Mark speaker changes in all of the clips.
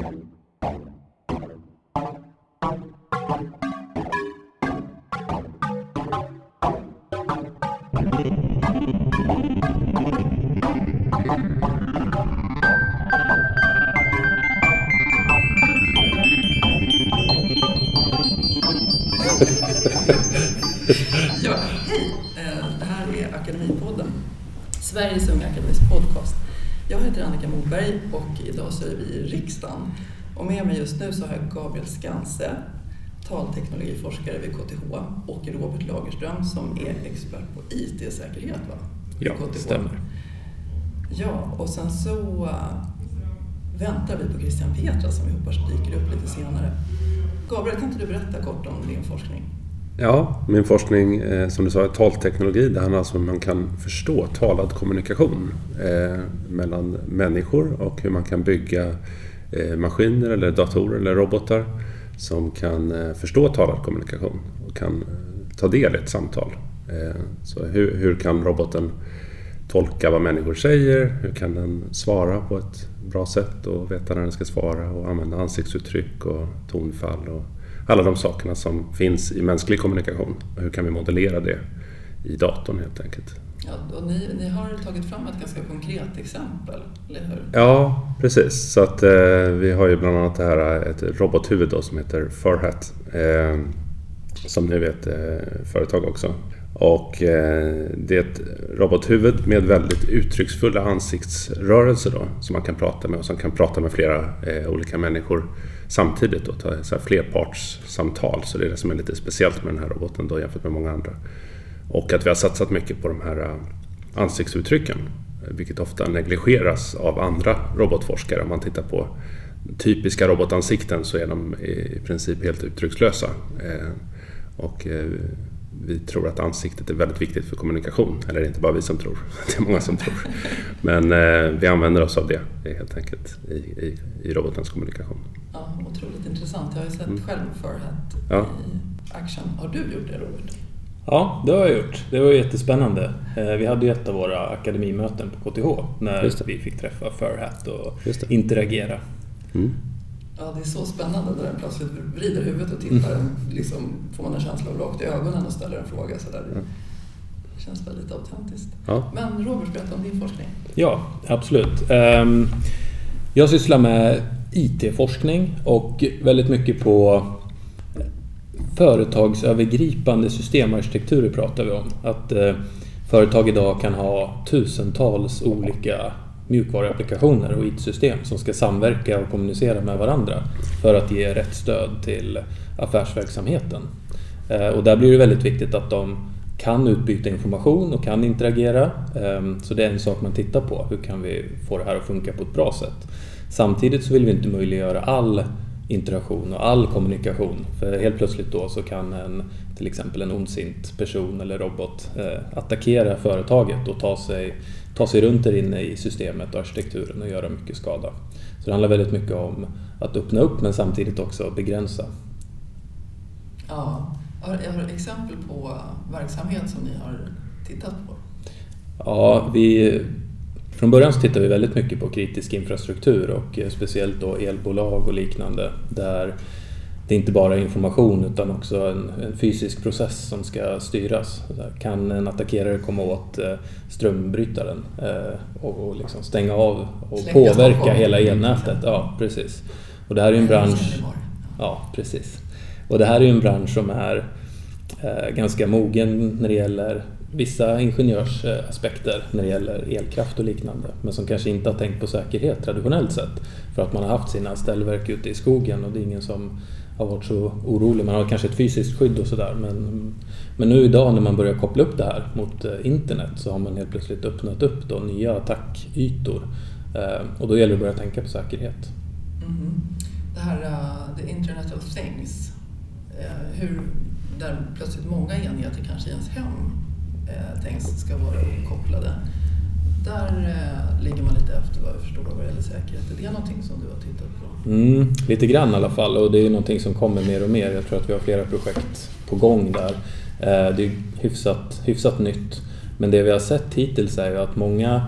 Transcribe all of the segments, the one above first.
Speaker 1: Ja, hej! Eh, det här är Akademipodden, Sveriges Unga Akademis podcast. Heter Annika Moberg och idag så är vi i riksdagen. Och med mig just nu så har jag Gabriel Skanse, talteknologiforskare vid KTH och Robert Lagerström som är expert på IT-säkerhet va?
Speaker 2: Ja, stämmer.
Speaker 1: Ja, och sen så eh, väntar vi på Christian Petra som vi hoppas dyker upp lite senare. Gabriel, kan inte du berätta kort om din forskning?
Speaker 2: Ja, min forskning eh, som du sa är talteknologi. Det handlar alltså om hur man kan förstå talad kommunikation eh, mellan människor och hur man kan bygga eh, maskiner eller datorer eller robotar som kan eh, förstå talad kommunikation och kan eh, ta del i ett samtal. Eh, så hur, hur kan roboten tolka vad människor säger? Hur kan den svara på ett bra sätt och veta när den ska svara och använda ansiktsuttryck och tonfall och alla de sakerna som finns i mänsklig kommunikation. Och hur kan vi modellera det i datorn helt enkelt?
Speaker 1: Ja, och ni, ni har tagit fram ett ganska konkret exempel, eller hur?
Speaker 2: Ja, precis. Så att eh, vi har ju bland annat det här ett robothuvud då som heter Furhat. Eh, som nu är ett eh, företag också. Och eh, det är ett robothuvud med väldigt uttrycksfulla ansiktsrörelser då, som man kan prata med och som kan prata med flera eh, olika människor samtidigt. och ta så här flerpartssamtal. Så det är det som är lite speciellt med den här roboten då, jämfört med många andra. Och att vi har satsat mycket på de här eh, ansiktsuttrycken, vilket ofta negligeras av andra robotforskare. Om man tittar på typiska robotansikten så är de i princip helt uttryckslösa. Eh, och eh, vi tror att ansiktet är väldigt viktigt för kommunikation. Eller det är inte bara vi som tror, det är många som tror. Men eh, vi använder oss av det helt enkelt i, i, i robotens kommunikation.
Speaker 1: Ja, otroligt intressant. Jag har ju sett
Speaker 2: Mm.
Speaker 1: själv Furhat
Speaker 2: Ja.
Speaker 1: i action. Har du gjort det Robert?
Speaker 3: Ja, det har jag gjort. Det var jättespännande. Eh, Vi hade ju ett av våra akademimöten på KTH när vi fick träffa Furhat och interagera.
Speaker 2: Mm.
Speaker 1: Ja, det är så spännande när den plötsligt vrider huvudet och tittar.
Speaker 2: Mm.
Speaker 1: Liksom får man en känsla av rakt i ögonen och ställer en fråga sådär.
Speaker 2: Ja.
Speaker 1: Det känns väldigt autentiskt.
Speaker 2: Ja.
Speaker 1: Men Robert, berätta om din forskning.
Speaker 3: Ja, absolut. Ehm, Jag sysslar med IT-forskning och väldigt mycket på företagsövergripande systemarkitekturer pratar vi om. Att eh, företag idag kan ha tusentals olika mjukvaruapplikationer och IT-system som ska samverka och kommunicera med varandra för att ge rätt stöd till affärsverksamheten. Eh, och där blir det väldigt viktigt att de kan utbyta information och kan interagera. Ehm, så det är en sak man tittar på. Hur kan vi få det här att funka på ett bra sätt? Samtidigt så vill vi inte möjliggöra all interaktion och all kommunikation. För helt plötsligt då så kan en, till exempel en ondsint person eller robot eh, attackera företaget och ta sig, ta sig runt där inne i systemet och arkitekturen och göra mycket skada. Så det handlar väldigt mycket om att öppna upp men samtidigt också begränsa.
Speaker 1: Ja, har, jag har exempel på verksamhet som ni har tittat på.
Speaker 3: Ja, vi, från början så tittar vi väldigt mycket på kritisk infrastruktur och eh, speciellt då elbolag och liknande där det inte bara är information utan också en, en fysisk process som ska styras. Kan en attackerare komma åt eh, strömbrytaren eh, och, och liksom stänga av och
Speaker 1: Släcka
Speaker 3: påverka hela elnätet. Ja, precis. Och det här är en bransch Ja, precis. Och det här är en bransch som är ganska mogen när det gäller vissa ingenjörsaspekter när det gäller elkraft och liknande. Men som kanske inte har tänkt på säkerhet traditionellt sett. För att man har haft sina ställverk ute i skogen och det är ingen som har varit så orolig. Man har kanske ett fysiskt skydd och sådär. Men, men nu idag när man börjar koppla upp det här mot eh, internet så har man helt plötsligt öppnat upp då nya attackytor. Eh, och då gäller det att börja tänka på säkerhet.
Speaker 1: Mm. Det här uh, The Internet of Things, uh, hur, där plötsligt många enheter kanske i ens hem Eh, tänks ska vara uppkopplade. Där eh, ligger man lite efter vad jag förstår vad det gäller säkerhet. Är det någonting som du har tittat på?
Speaker 3: Mm, lite grann i alla fall och det är någonting som kommer mer och mer. Jag tror att vi har flera projekt på gång där. Eh, det är hyfsat, hyfsat nytt. Men det vi har sett hittills är ju att många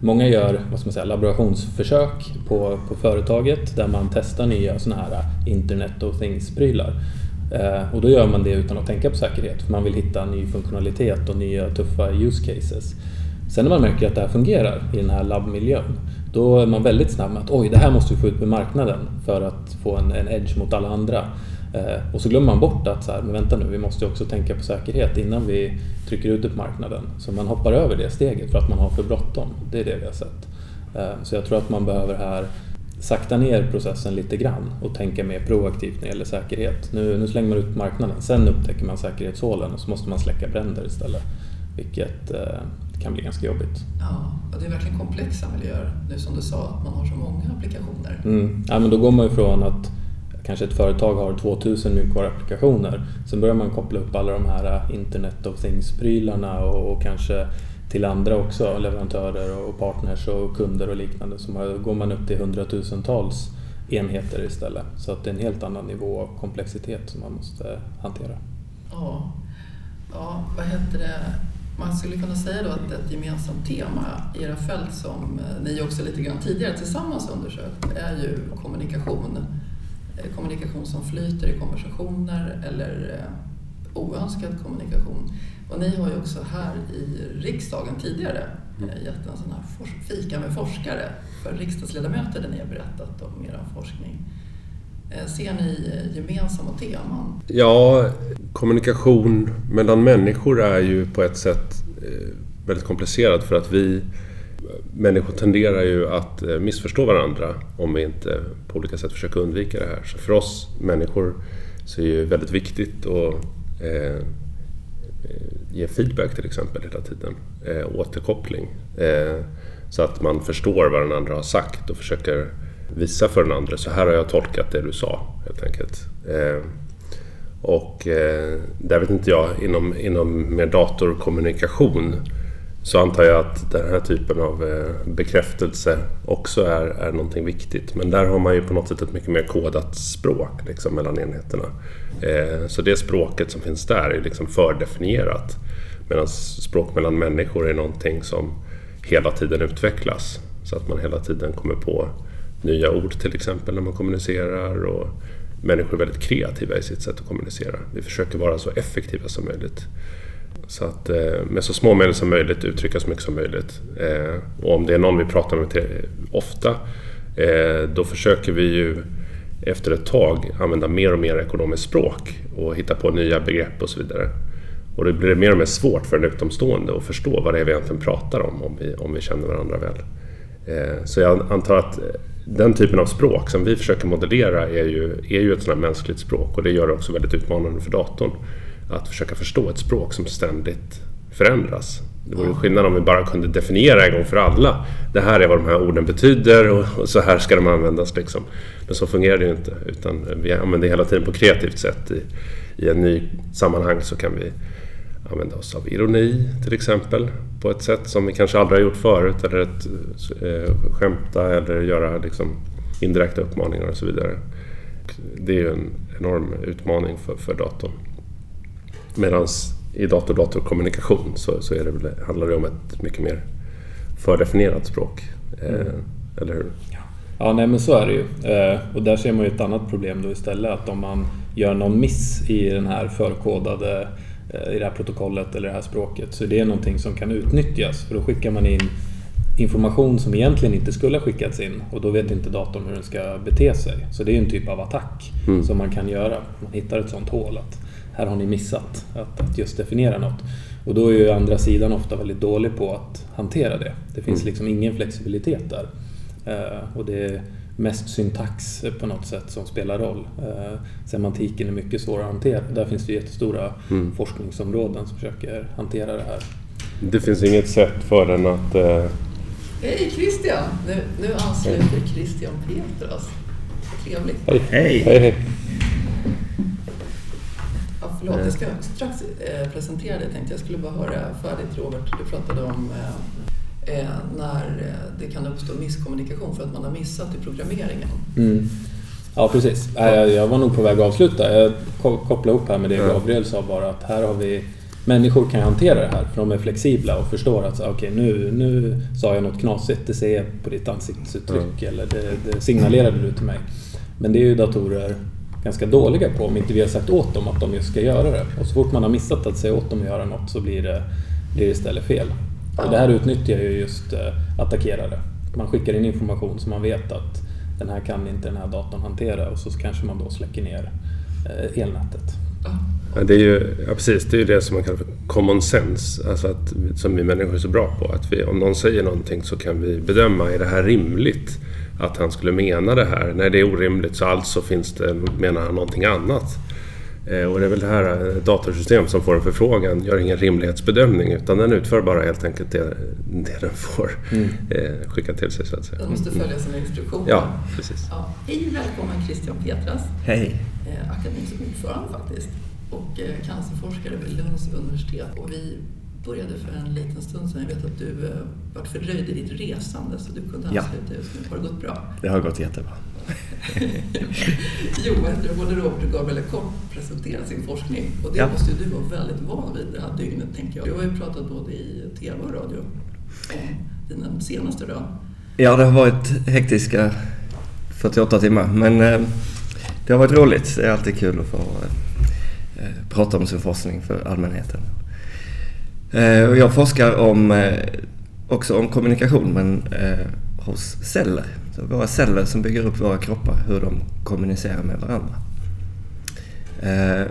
Speaker 3: många gör vad ska man säga, laborationsförsök på, på företaget där man testar nya sådana här Internet of Things-prylar. Eh, och då gör man det utan att tänka på säkerhet för man vill hitta ny funktionalitet och nya tuffa use cases. Sen när man märker att det här fungerar i den här labbmiljön då är man väldigt snabb med att oj, det här måste vi få ut på marknaden för att få en, en edge mot alla andra. Eh, och så glömmer man bort att så här, men vänta nu, vi måste också tänka på säkerhet innan vi trycker ut det på marknaden. Så man hoppar över det steget för att man har för bråttom. Det är det vi har sett. Eh, så jag tror att man behöver här sakta ner processen lite grann och tänka mer proaktivt när det gäller säkerhet. Nu, nu slänger man ut marknaden, sen upptäcker man säkerhetshålen och så måste man släcka bränder istället. Vilket eh, kan bli ganska jobbigt.
Speaker 1: Ja, och det är verkligen komplexa miljöer. Nu som du sa, att man har så många applikationer.
Speaker 3: Mm. Ja, men då går man ifrån att kanske ett företag har 2000 mjukvaruapplikationer. Sen börjar man koppla upp alla de här Internet of Things-prylarna och, och kanske till andra också, leverantörer och partners och kunder och liknande. Så går man upp till hundratusentals enheter istället. Så att det är en helt annan nivå av komplexitet som man måste hantera.
Speaker 1: Ja, ja vad heter det? Man skulle kunna säga då att ett gemensamt tema i era fält som eh, ni också lite grann tidigare tillsammans undersökt är ju kommunikation. Eh, kommunikation som flyter i konversationer eller eh, oönskad kommunikation. Och ni har ju också här i riksdagen tidigare mm. gett en sån här fika med forskare för riksdagsledamöter där ni har berättat om er forskning. Ser ni gemensamma teman?
Speaker 2: Ja, kommunikation mellan människor är ju på ett sätt väldigt komplicerad för att vi människor tenderar ju att eh, missförstå varandra om vi inte på olika sätt försöker undvika det här. Så för oss människor så är det väldigt viktigt att eh, ge feedback till exempel hela tiden. Eh, återkoppling. Eh, så att man förstår vad den andra har sagt och försöker visa för den andra. Så här har jag tolkat det du sa helt enkelt. Eh, och eh, där vet inte jag, inom, inom mer datorkommunikation så antar jag att den här typen av eh, bekräftelse också är, är någonting viktigt. Men där har man ju på något sätt ett mycket mer kodat språk liksom, mellan enheterna. Eh, så det språket som finns där är liksom fördefinierat. Medan språk mellan människor är någonting som hela tiden utvecklas. Så att man hela tiden kommer på nya ord till exempel när man kommunicerar. Och människor är väldigt kreativa i sitt sätt att kommunicera. Vi försöker vara så effektiva som möjligt. Så att eh, med så små medel som möjligt uttrycka så mycket som möjligt. Eh, och om det är någon vi pratar med ofta, eh, då försöker vi ju efter ett tag använda mer och mer ekonomiskt språk och hitta på nya begrepp och så vidare. Och då blir det mer och mer svårt för en utomstående att förstå vad det är vi egentligen pratar om, om vi, om vi känner varandra väl. Så jag antar att den typen av språk som vi försöker modellera är ju, är ju ett sådant mänskligt språk och det gör det också väldigt utmanande för datorn att försöka förstå ett språk som ständigt förändras. Det vore skillnad om vi bara kunde definiera en gång för alla. Det här är vad de här orden betyder och, så här ska de användas. Liksom. Men så fungerar det ju inte. Utan vi använder hela tiden på kreativt sätt. I, I en ny sammanhang så kan vi använda oss av ironi till exempel. På ett sätt som vi kanske aldrig har gjort förut. Eller ett, eh, skämta eller göra liksom, indirekta uppmaningar och så vidare. Det är ju en enorm utmaning för, för datorn. Medan i dator-dator-kommunikation så, så är det väl, handlar det om ett mycket mer fördefinierat språk. Eh, mm. Eller hur?
Speaker 3: Ja, nej men så är det ju. Eh, och där ser man ju ett annat problem då istället. Att om man gör någon miss i den här förkodade eh, i det här protokollet eller det här språket så är det någonting som kan utnyttjas. För då skickar man in information som egentligen inte skulle ha skickats in och då vet inte datorn hur den ska bete sig. Så det är en typ av attack mm. som man kan göra. Man hittar ett sånt hål. Att här har ni missat att, att just definiera något. Och då är ju andra sidan ofta väldigt dålig på att hantera det. Det finns mm. liksom ingen flexibilitet där. Uh, och det är mest syntax på något sätt som spelar roll. Uh, semantiken är mycket svårare att hantera. Där finns det jättestora mm. forskningsområden som försöker hantera det här.
Speaker 2: Det finns inget sätt för den att... Uh...
Speaker 1: Hej Christian! Nu, nu ansluter Christian Petras. Trevligt.
Speaker 3: Hej! Hej! hej, hej.
Speaker 1: Förlåt, jag ska strax eh, presentera dig tänkte jag. skulle bara höra färdigt Robert. Du pratade om eh, eh, när det kan uppstå misskommunikation för att man har missat i programmeringen.
Speaker 3: Mm. Ja precis. Jag var nog på väg att avsluta. Jag kopplade upp här med det Gabriel sa bara att här har vi människor kan hantera det här för de är flexibla och förstår att okay, nu, nu sa jag något knasigt, det ser jag på ditt ansiktsuttryck mm. eller det, det signalerade du till mig. Men det är ju datorer ganska dåliga på om inte vi har sagt åt dem att de just ska göra det. Och så fort man har missat att säga åt dem att göra något så blir det, blir det istället fel. Och det här utnyttjar ju just eh, attackerare. Man skickar in information som man vet att den här kan inte den här datorn hantera och så kanske man då släcker ner eh, elnätet.
Speaker 2: Ja, det är ju, ja, precis, det är ju det som man kallar för common sense, alltså att, som vi människor är så bra på. Att vi, om någon säger någonting så kan vi bedöma, är det här rimligt? Att han skulle mena det här? Nej, det är orimligt, så alltså finns det, menar han någonting annat. Eh, och det är väl det här eh, datorsystem som får en förfrågan gör ingen rimlighetsbedömning utan den utför bara helt enkelt det, det den får mm. eh, skicka till sig så att säga.
Speaker 1: Den måste följa sina instruktioner.
Speaker 2: Ja, precis.
Speaker 1: Ja. Hej välkommen Christian Petras.
Speaker 4: Hej.
Speaker 1: Eh, akademins ordförande faktiskt och eh, cancerforskare vid Lunds universitet. Och vi började för en liten stund sedan. Jag vet att du eh, varit fördröjd i ditt resande så du kunde ansluta ja. just nu. Har det gått bra?
Speaker 4: Det har gått jättebra.
Speaker 1: jo, både Robert och Gabriel kort presenterat sin forskning och det ja. måste ju du vara väldigt van vid det här dygnet tänker jag. Du har ju pratat både i TV och radio om dina senaste då.
Speaker 4: Ja, det har varit hektiska 48 timmar men eh, det har varit roligt. Det är alltid kul att få eh, prata om sin forskning för allmänheten. Eh, jag forskar om, eh, också om kommunikation men eh, hos celler. Så våra celler som bygger upp våra kroppar, hur de kommunicerar med varandra. Eh,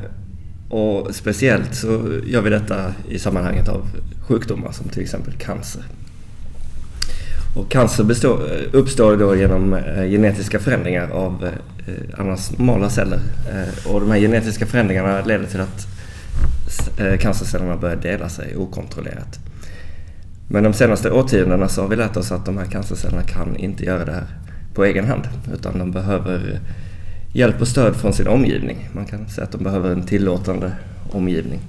Speaker 4: och speciellt så gör vi detta i sammanhanget av sjukdomar som till exempel cancer. Och cancer består, eh, uppstår då genom eh, genetiska förändringar av eh, annars normala celler. Eh, och de här genetiska förändringarna leder till att eh, Eh, cancercellerna börjar dela sig okontrollerat. Men de senaste årtiondena så har vi lärt oss att de här cancercellerna kan inte göra det här på egen hand utan de behöver hjälp och stöd från sin omgivning. Man kan säga att de behöver en tillåtande omgivning.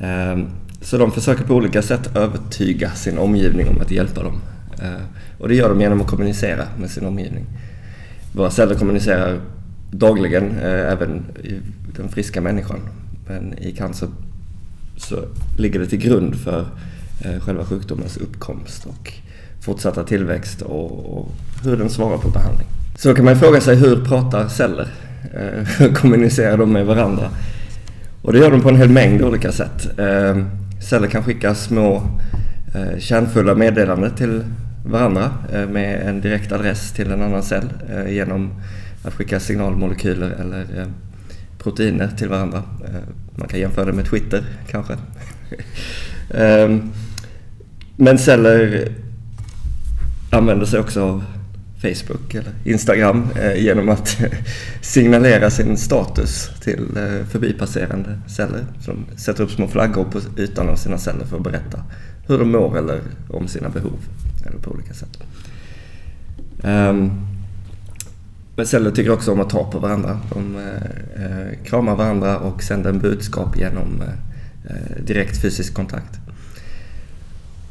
Speaker 4: Eh, så de försöker på olika sätt övertyga sin omgivning om att hjälpa dem. Eh, och det gör de genom att kommunicera med sin omgivning. Våra celler kommunicerar dagligen, även den friska människan. Men i cancer så ligger det till grund för eh, själva sjukdomens uppkomst och fortsatta tillväxt och, hur den svarar på behandling. Så kan man fråga sig hur pratar celler? Eh, hur kommunicerar de med varandra? Och det gör de på en hel mängd olika sätt. Eh, celler kan skicka små kärnfulla meddelanden till varandra med en direkt adress till en annan cell genom att skicka signalmolekyler eller proteiner till varandra. Eh, man kan jämföra det med Twitter kanske. Ehm, men celler använder sig också av Facebook eller Instagram eh, genom att signalera sin status till eh, förbipasserande celler. Så de sätter upp små flaggor på ytan av sina celler för att berätta hur de mår eller om sina behov eller på olika sätt. Ehm, men celler tycker också om att ta på varandra. De eh, eh kramar varandra och sänder en budskap genom eh, eh direkt fysisk kontakt.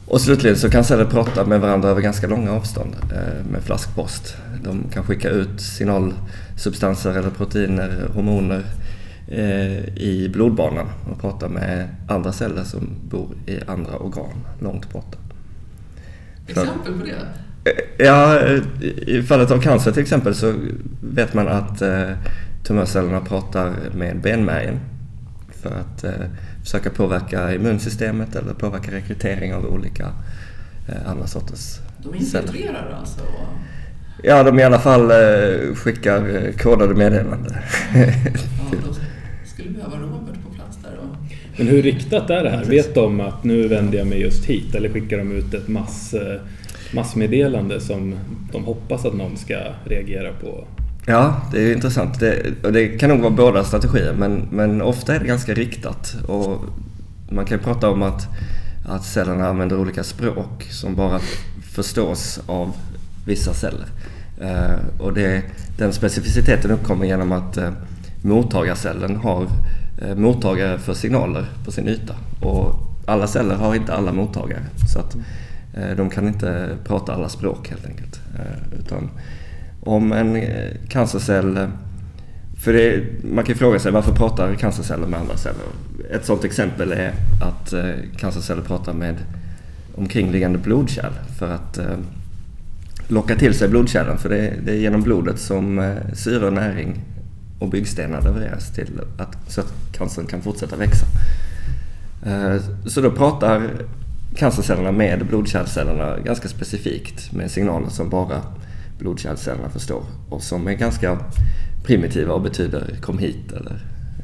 Speaker 4: Och slutligen så kan celler prata med varandra över ganska långa avstånd eh, med flaskpost. De kan skicka ut signalsubstanser eller proteiner, hormoner eh, i blodbanan och prata med andra celler som bor i andra organ långt borta.
Speaker 1: Exempel på det?
Speaker 4: Eh, ja, i fallet av cancer till exempel så vet man att tumörcellerna pratar med benmärgen för att försöka påverka immunsystemet eller påverka rekrytering av olika eh, andra sorters
Speaker 1: De infiltrerar alltså?
Speaker 4: Ja, de i alla fall eh, skickar eh, kodade meddelanden.
Speaker 1: ja, de skulle behöva Robert på plats där då.
Speaker 3: Men hur riktat är det här? Vet de att nu vänder jag mig just hit eller skickar de ut ett mass, eh, massmeddelande som de hoppas att någon ska reagera på
Speaker 4: Ja, det är intressant. Det, det kan nog vara båda strategier men, men ofta är det ganska riktat. Och man kan prata om att, att cellerna använder olika språk som bara förstås av vissa celler. Eh, och det, den specificiteten uppkommer genom att eh, mottagarcellen har eh, mottagare för signaler på sin yta. Och alla celler har inte alla mottagare. Så att Eh, de kan inte prata alla språk helt enkelt. Eh, utan om en eh, cancercell för det, man kan ju fråga sig varför pratar cancerceller med andra celler? Ett sådant exempel är att cancerceller pratar med omkringliggande blodkärl för att locka till sig blodkärlen. För det, det är genom blodet som syre och näring och byggstenar levereras till att, så att cancern kan fortsätta växa. Så då pratar cancercellerna med blodkärlcellerna ganska specifikt med signaler som bara blodkärlcellerna förstår och som är ganska primitiva och betyder kom hit eller,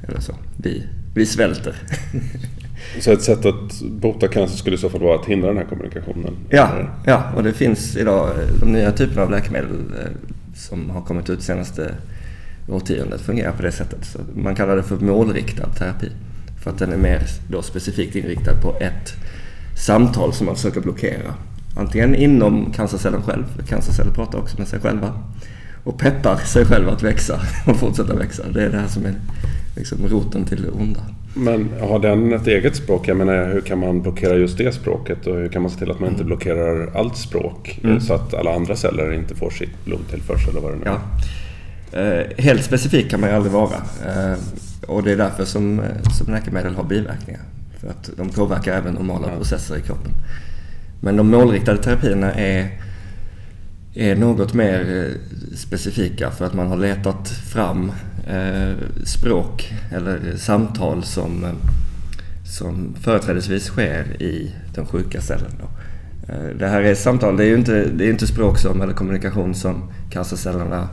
Speaker 4: eller så. Vi, vi svälter.
Speaker 2: Så ett sätt att bota cancer skulle i så fall vara att hindra den här kommunikationen?
Speaker 4: Ja, ja och det finns idag de nya typerna av läkemedel eh, som har kommit ut senaste årtiondet fungerar på det sättet. Så man kallar det för målriktad terapi. För att den är mer då specifikt inriktad på ett samtal som man försöker blockera. Antingen inom cancercellen själv, cancerceller pratar också med sig själva och peppar sig själva att växa och fortsätta växa. Det är det här som är liksom roten till det onda.
Speaker 2: Men har den ett eget språk? Jag menar, hur kan man blockera just det språket och hur kan man se till att man inte blockerar allt språk
Speaker 4: Mm.
Speaker 2: så att alla andra celler inte får sitt blodtillförsel eller vad det nu är?
Speaker 4: Ja. Eh, helt specifik kan man ju aldrig vara. Eh, och det är därför som, eh, som läkemedel har biverkningar. För att de påverkar även normala
Speaker 2: Ja.
Speaker 4: processer i kroppen. Men de målriktade terapierna är, är något mer eh, specifika för att man har letat fram eh, språk eller samtal som, eh, som företrädesvis sker i den sjuka cellen. Då. Det här är samtal, det är ju inte, det är inte språk som, eller kommunikation som cancercellerna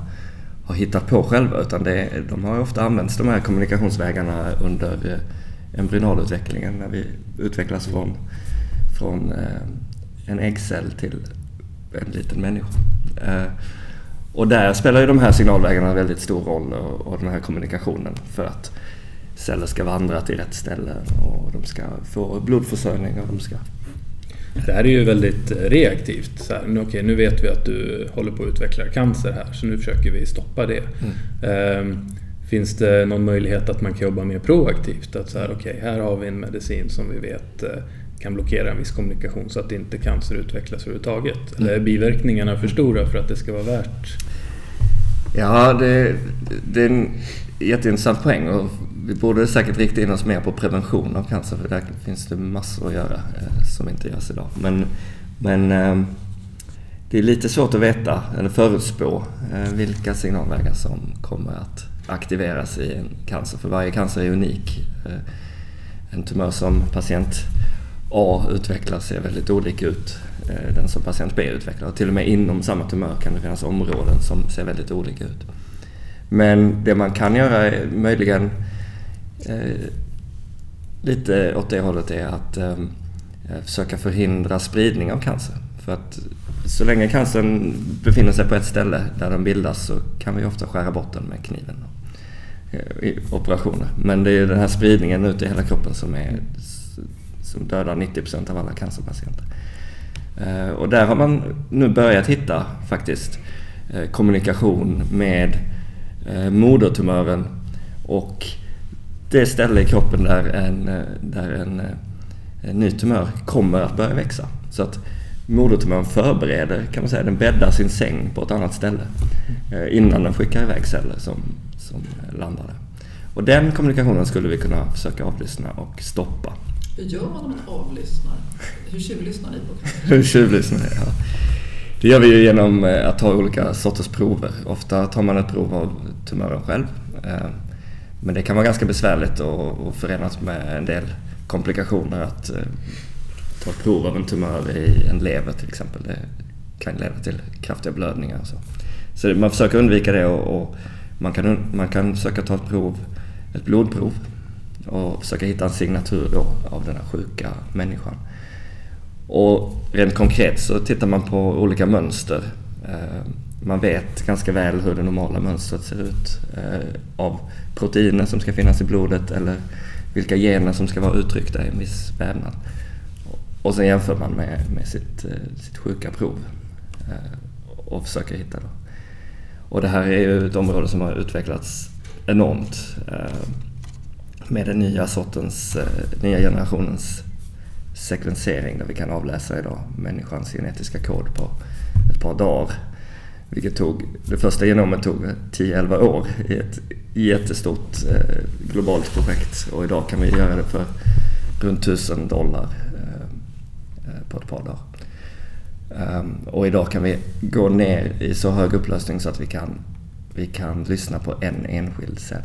Speaker 4: har hittat på själva utan det de har ofta använts de här kommunikationsvägarna under embryonalutvecklingen när vi utvecklas från, från eh, en äggcell till en liten människa. Eh, Och där spelar ju de här signalvägarna en väldigt stor roll och, och den här kommunikationen för att celler ska vandra till rätt ställe och de ska få blodförsörjning och de ska...
Speaker 3: Det här är ju väldigt reaktivt. Så här, nu, okej, nu vet vi att du håller på att utveckla cancer här, så nu försöker vi stoppa det. Ehm, finns det någon möjlighet att man kan jobba mer proaktivt? Att så här, okej, här har vi en medicin som vi vet eh, kan blockera en viss kommunikation så att inte cancer utvecklas överhuvudtaget. Eller är biverkningarna för stora för att det ska vara värt?
Speaker 4: Ja, det, det är en jätteintressant poäng och vi borde säkert rikta in oss mer på prevention av cancer för där finns det massor att göra eh, som inte görs idag. Men, men eh, det är lite svårt att veta eller förutspå vilka signalvägar som kommer att aktiveras i en cancer för varje cancer är unik. Eh, en tumör som patient A utvecklar ser väldigt olika ut eh, den som patient B utvecklar. Och till och med inom samma tumör kan det finnas områden som ser väldigt olika ut. Men det man kan göra är möjligen eh, lite åt det hållet är att eh, eh försöka förhindra spridning av cancer. För att så länge cancern befinner sig på ett ställe där den bildas så kan vi ofta skära bort den med kniven Eh, operationer. Men det är den här spridningen ut i hela kroppen som, är, som dödar 90% av alla cancerpatienter. Eh, och där har man nu börjat hitta faktiskt eh, kommunikation med modertumören och det ställe i kroppen där en, där en, en ny tumör kommer att börja växa. Så att modertumören förbereder, kan man säga, den bäddar sin säng på ett annat ställe innan den skickar iväg celler som, som landar där. Och den kommunikationen skulle vi kunna försöka avlyssna och stoppa.
Speaker 1: Hur gör man om man avlyssnar? Hur tjuvlyssnar ni på?
Speaker 4: Hur tjuvlyssnar? Ja. Det gör vi ju genom eh, att ta olika sorters prover. Ofta tar man ett prov av tumören själv. Eh, Men det kan vara ganska besvärligt och förenat med en del komplikationer att eh, ta ett prov av en tumör i en lever till exempel. Det kan leda till kraftiga blödningar så. Så man försöker undvika det och, och man, kan, man kan försöka ta ett prov, ett blodprov och försöka hitta en signatur då av den här sjuka människan. Och rent konkret så tittar man på olika mönster. Eh, man vet ganska väl hur det normala mönstret ser ut eh, av proteiner som ska finnas i blodet eller vilka gener som ska vara uttryckta i en viss vävnad. Och sen jämför man med, med sitt, eh, sitt sjuka prov och försöker hitta då. Och det här är ju ett område som har utvecklats enormt eh, med den nya sortens, eh, nya generationens sekvensering där vi kan avläsa idag människans genetiska kod på ett par dagar. Vilket tog, det första genomet tog 10-11 år i ett jättestort eh, globalt projekt och idag kan vi göra det för runt 1000 dollar eh, eh, på ett par dagar. Um, och idag kan vi gå ner i så hög upplösning så att vi kan, vi kan lyssna på en enskild cell.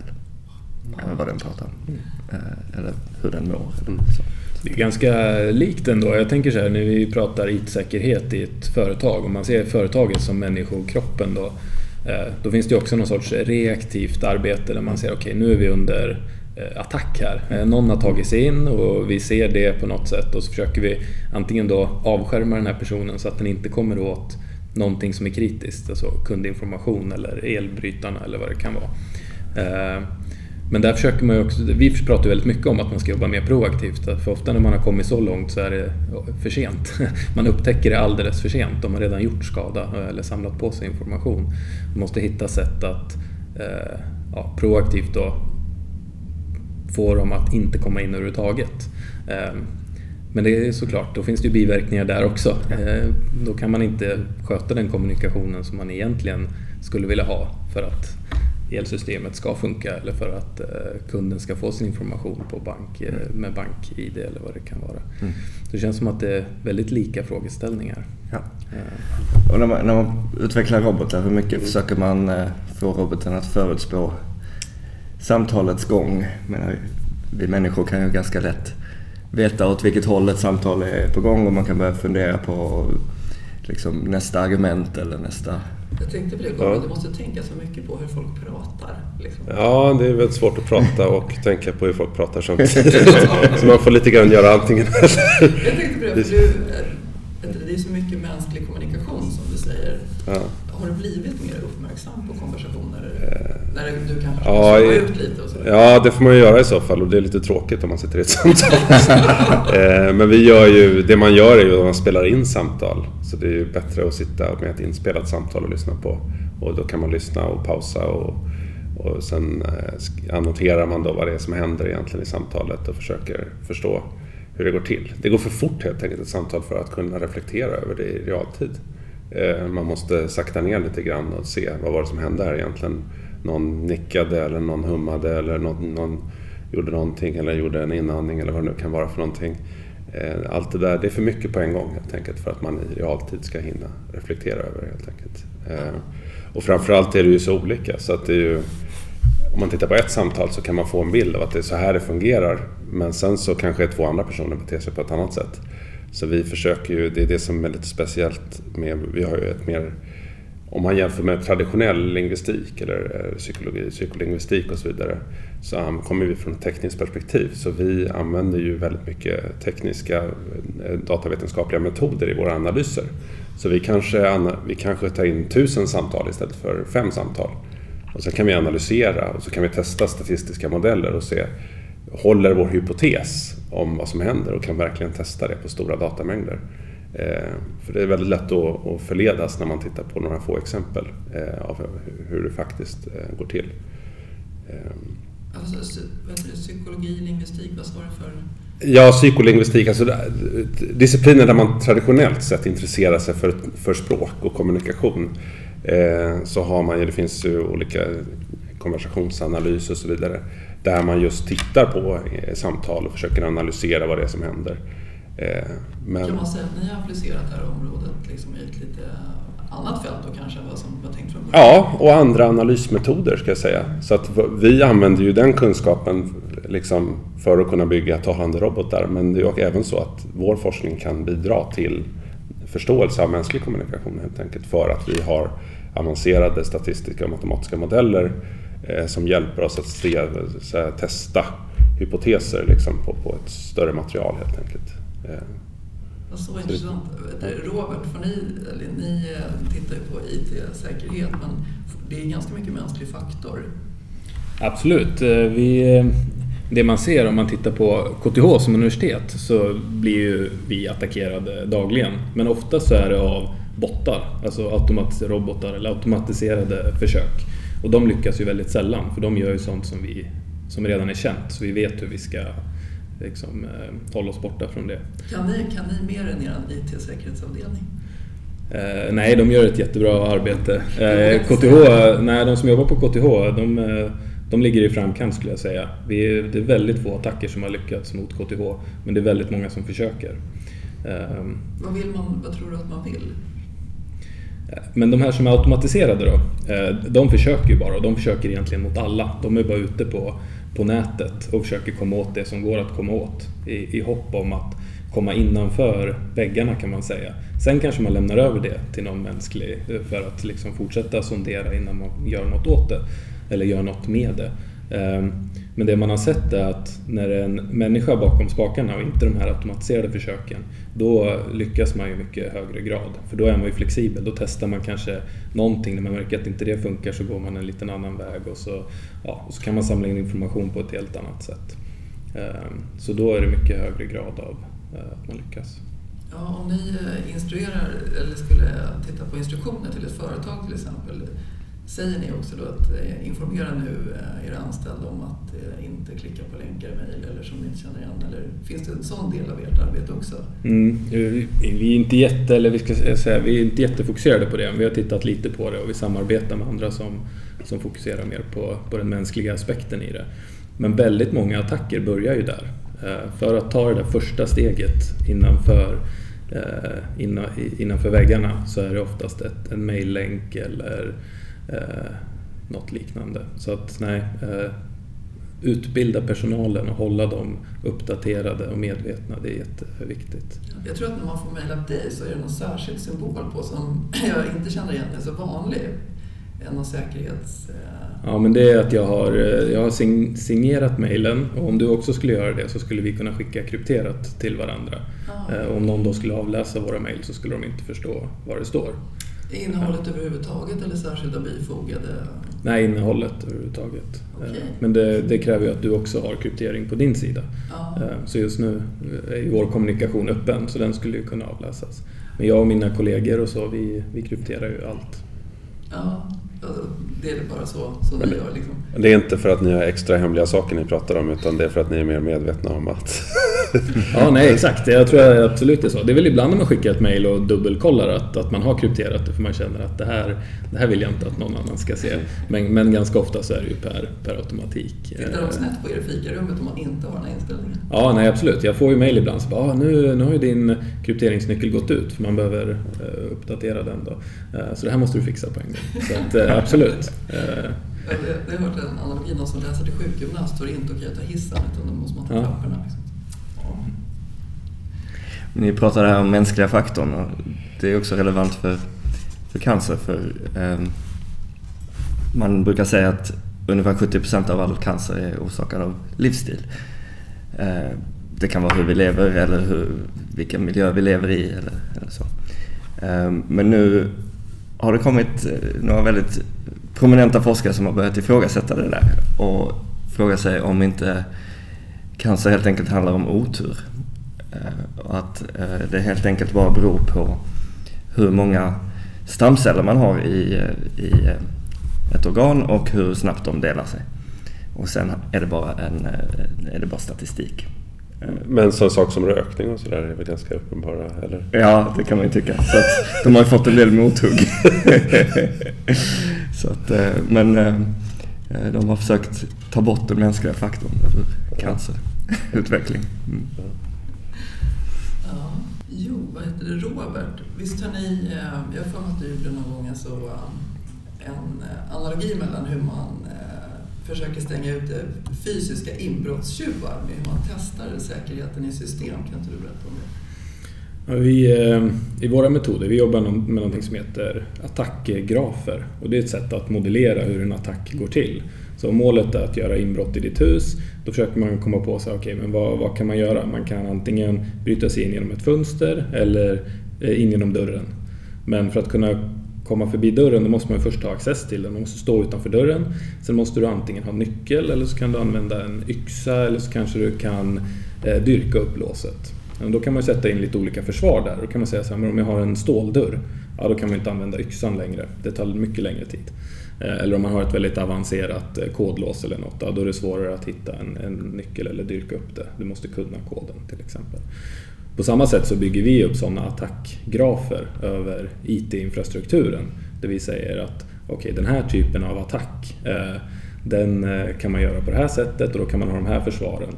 Speaker 4: Mm. Vad den pratar om. Uh, eller hur den mår. Mm.
Speaker 3: Det är ganska likt ändå. Jag tänker så här när vi pratar IT-säkerhet i ett företag. Om man ser företaget som människokroppen då. Uh, då finns det också någon sorts reaktivt arbete där man ser okej okay, nu är vi under Eh, Eh, attack här. Eh, någon har tagit sig in och vi ser det på något sätt och så försöker vi antingen då avskärma den här personen så att den inte kommer åt någonting som är kritiskt, alltså kundinformation eller elbrytarna eller vad det kan vara. Eh, men där försöker man ju också, vi pratar väldigt mycket om att man ska jobba mer proaktivt, för ofta när man har kommit så långt så är det för sent. Man upptäcker det alldeles för sent, de har redan gjort skada eller samlat på sig information. Man måste hitta sätt att ja, proaktivt då få dem att inte komma in överhuvudtaget. Ehm, men det är såklart, då finns det ju biverkningar där också. Ehm, då kan man inte sköta den kommunikationen som man egentligen skulle vilja ha för att elsystemet ska funka eller för att eh, kunden ska få sin information på bank, eh, mm. med bank-id eller vad det kan vara. Mm. Det känns som att det är väldigt lika frågeställningar. Ja.
Speaker 4: Ehm. Och när man, när man utvecklar robotar, hur mycket försöker man eh, få roboten att förutspå samtalets gång. Men vi människor kan ju ganska lätt veta åt vilket håll ett samtal är på gång och man kan börja fundera på liksom, nästa argument eller nästa...
Speaker 1: Jag tänkte på det, ja. du måste tänka så mycket på hur folk pratar. Liksom.
Speaker 2: Ja, det är väldigt svårt att prata och tänka på hur folk pratar samtidigt. så man får lite grann göra antingen
Speaker 1: eller. Jag tänkte på det, för du, det är så mycket mänsklig kommunikation som du säger. Ja. Har du blivit mer uppmärksam på konversationer? När du kanske ja, ut lite och så?
Speaker 2: Ja, det får man ju göra i så fall och det är lite tråkigt om man sitter i ett samtal. Eh, men vi gör ju, det man gör är ju att man spelar in samtal. Så det är ju bättre att sitta med ett inspelat samtal och lyssna på. Och då kan man lyssna och pausa och, och sen eh, annoterar man då vad det är som händer egentligen i samtalet och försöker förstå hur det går till. Det går för fort helt enkelt ett samtal för att kunna reflektera över det i realtid. Eh, man måste sakta ner lite grann och se vad var det som hände här egentligen. Någon nickade eller någon hummade eller någon, någon gjorde någonting eller gjorde en inandning eller vad det nu kan vara för någonting. Eh, allt det där, det är för mycket på en gång helt enkelt för att man i realtid ska hinna reflektera över det helt enkelt. Eh, och framförallt är det ju så olika så att det är ju om man tittar på ett samtal så kan man få en bild av att det är så här det fungerar. Men sen så kanske två andra personer beter sig på ett annat sätt. Så vi försöker ju, det är det som är lite speciellt med, vi har ju ett mer om man jämför med traditionell lingvistik eller eh, psykologi, psykolingvistik och så vidare så kommer vi från ett tekniskt perspektiv. Så vi använder ju väldigt mycket tekniska eh, datavetenskapliga metoder i våra analyser. Så vi kanske, vi kanske tar in tusen samtal istället för fem samtal. Och sen kan vi analysera och så kan vi testa statistiska modeller och se håller vår hypotes om vad som händer och kan verkligen testa det på stora datamängder. Eh, för det är väldigt lätt att förledas när man tittar på några få exempel eh, av hur det faktiskt eh, går till.
Speaker 1: Alltså, psykologi, lingvistik, vad står det för?
Speaker 2: Ja, psykolingvistik, alltså discipliner där man traditionellt sett intresserar sig för, för språk och kommunikation. så har man ju, det finns ju olika konversationsanalys och så vidare. Där man just tittar på samtal och försöker analysera vad det är som händer.
Speaker 1: Eh, men... Kan man säga att ni har applicerat det här området liksom i ett lite annat fält då kanske än vad som var tänkt från
Speaker 2: början? Ja, och andra analysmetoder ska jag säga. Så att vi använder ju den kunskapen liksom för att kunna bygga talande robotar. Men det är även så att vår forskning kan bidra till förståelse av mänsklig kommunikation helt enkelt för att vi har avancerade statistiska och matematiska modeller eh, som hjälper oss att se, testa hypoteser liksom, på, på ett större material helt enkelt.
Speaker 1: Vad så intressant. Robert, för ni, ni eh, tittar ju på IT-säkerhet men det är ganska mycket mänsklig faktor.
Speaker 3: Absolut. Eh, vi, eh, det man ser om man tittar på KTH som universitet så blir ju vi attackerade dagligen. Men ofta så är det av bottar, alltså robotar eller automatiserade försök. Och de lyckas ju väldigt sällan för de gör ju sånt som, vi, som redan är känt så vi vet hur vi ska liksom, eh, hålla oss borta från det.
Speaker 1: Kan ni, kan ni mer än er IT-säkerhetsavdelning?
Speaker 3: Eh, nej, de gör ett jättebra arbete. Eh, KTH, nej, de som jobbar på KTH, de, eh, de ligger i framkant skulle jag säga. Vi det är väldigt få attacker som har lyckats mot KTH, men det är väldigt många som försöker.
Speaker 1: Ehm. Vad, vill man, vad tror du att man vill?
Speaker 3: Men de här som är automatiserade då, eh, de försöker ju bara och de försöker egentligen mot alla. De är bara ute på, på nätet och försöker komma åt det som går att komma åt i, i hopp om att komma innanför väggarna kan man säga. Sen kanske man lämnar över det till någon mänsklig eh, för att liksom fortsätta sondera innan man gör något åt det eller gör något med det. Ehm, men det man har sett är att när det är en människa bakom spakarna och inte de här automatiserade försöken, då lyckas man i mycket högre grad. För då är man ju flexibel, då testar man kanske någonting, när man märker att inte det funkar så går man en liten annan väg och så, ja, och så kan man samla in information på ett helt annat sätt. Ehm, så då är det mycket högre grad av att man lyckas.
Speaker 1: Ja, om ni eh, instruerar eller skulle titta på instruktioner till ett företag till exempel, säger ni också då att eh, informera nu eh, era anställda om att eh, inte klicka på länkar i mejl eller som ni inte känner igen? Eller finns det en sån del av ert arbete också?
Speaker 3: Mm, vi, är inte jätte, eller vi, ska säga, vi är inte jättefokuserade på det. men Vi har tittat lite på det och vi samarbetar med andra som, som fokuserar mer på, på den mänskliga aspekten i det. Men väldigt många attacker börjar ju där. För att ta det där första steget innanför innanför väggarna så är det oftast ett, en mejllänk eller eh, något liknande. Så att nej, eh, utbilda personalen och hålla dem uppdaterade och medvetna, det är jätteviktigt.
Speaker 1: Jag tror att när man får mejla dig så är det någon särskild symbol på som jag inte känner igen är så vanlig. En säkerhets... Eh,
Speaker 3: ja, men det är att jag har, eh, jag har signerat mejlen och om du också skulle göra det så skulle vi kunna skicka krypterat till varandra. Ah. Om någon då skulle avläsa våra mejl så skulle de inte förstå vad det står.
Speaker 1: Innehållet ja. överhuvudtaget eller särskilda bifogade?
Speaker 3: Nej, innehållet överhuvudtaget. Okay. Eh, men det, det, kräver ju att du också har kryptering på din sida. Ja. Eh, så just nu är vår kommunikation öppen så den skulle ju kunna avläsas. Men jag och mina kollegor och så, vi, vi krypterar ju allt.
Speaker 1: Ja, det är bara så, så ni gör liksom.
Speaker 2: Det är inte för att ni har extra hemliga saker ni pratar om utan det är för att ni är mer medvetna om att...
Speaker 3: ja, nej exakt. Jag tror absolut det är så. Det är väl ibland när man skickar ett mail och dubbelkollar att, att man har krypterat det för man känner att det här, det här vill jag inte att någon annan ska se. Men, men ganska ofta så är det ju per, per automatik.
Speaker 1: Tittar de snett på er i fikarummet om man inte har den här inställningen?
Speaker 3: Ja, nej absolut. Jag får ju mail ibland så bara, ah, nu, nu har ju din krypteringsnyckel gått ut för man behöver uh, uppdatera den då. Uh, så det här måste du fixa på en gång. Så att, uh, absolut.
Speaker 1: Jag har hört en analogi, någon som läser till sjukgymnast får inte okej att ta hissen utan då måste man ta trapporna. Liksom.
Speaker 4: Ni pratade här om mänskliga faktorn och det är också relevant för, för cancer. För, eh, man brukar säga att ungefär 70 procent av all cancer är orsakad av livsstil. Eh, det kan vara hur vi lever eller hur, vilken miljö vi lever i eller, eller så. Eh, men nu har det kommit eh, några väldigt prominenta forskare som har börjat ifrågasätta det där och fråga sig om inte cancer helt enkelt handlar om otur. Eh, att eh, det helt enkelt bara beror på hur många stamceller man har i, i ett organ och hur snabbt de delar sig. Och sen är det bara, en, är det bara statistik.
Speaker 2: Men sån sak som rökning och sådär är väl ganska uppenbara, eller?
Speaker 4: Ja, det kan man ju tycka. Så att de har ju fått en del mothugg. så att, eh, men eh, de har försökt ta bort den mänskliga faktorn ur cancerutveckling. Mm.
Speaker 1: Ja. Jo, vad heter det, Robert? Visst har ni, eh, jag har för mig att du gjorde någon gång alltså en analogi mellan hur man försöker stänga ut fysiska inbrottstjuvar med hur man testar säkerheten i system. Kan inte du berätta om det?
Speaker 3: Ja, vi, eh, I våra metoder vi jobbar med något som heter attackgrafer. Och det är ett sätt att modellera hur en attack går till. Så om målet är att göra inbrott i ditt hus, då försöker man komma på sig, okay, men vad, vad kan man göra? Man kan antingen bryta sig in genom ett fönster eller eh, in genom dörren. Men för att kunna komma förbi dörren då måste man först ha access till den. Man måste stå utanför dörren. Sen måste du antingen ha nyckel eller så kan du använda en yxa eller så kanske du kan eh, dyrka upp låset. Då kan man sätta in lite olika försvar där. Då kan man säga så här, om jag har en ståldörr, ja då kan man inte använda yxan längre. Det tar mycket längre tid. Eh, eller om man har ett väldigt avancerat eh, kodlås eller något, då är det svårare att hitta en, en nyckel eller dyrka upp det. Du måste kunna koden till exempel. På samma sätt så bygger vi upp sådana attackgrafer över IT-infrastrukturen. Där vi säger att okej, okay, den här typen av attack, eh, den kan man göra på det här sättet och då kan man ha de här försvaren.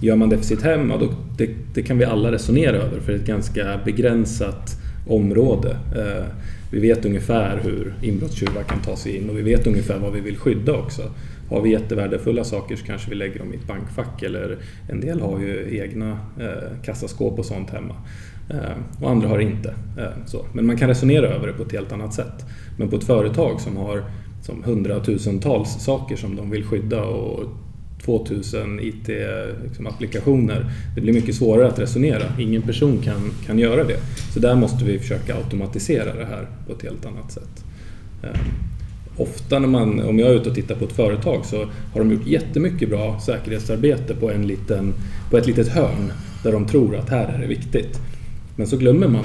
Speaker 3: Gör man det för sitt hem, då, det, det kan vi alla resonera över för det är ett ganska begränsat område. Vi vet ungefär hur inbrottstjuvar kan ta sig in och vi vet ungefär vad vi vill skydda också. Har vi jättevärdefulla saker så kanske vi lägger dem i ett bankfack eller en del har ju egna eh, kassaskåp och sånt hemma. Eh, och andra har inte. Eh, så. Men man kan resonera över det på ett helt annat sätt. Men på ett företag som har som hundratusentals saker som de vill skydda och 2000 IT-applikationer. Liksom, det blir mycket svårare att resonera. Ingen person kan, kan göra det. Så där måste vi försöka automatisera det här på ett helt annat sätt. Eh, ofta när man, om jag är ute och tittar på ett företag så har de gjort jättemycket bra säkerhetsarbete på, en liten, på ett litet hörn där de tror att här är det viktigt. Men så glömmer man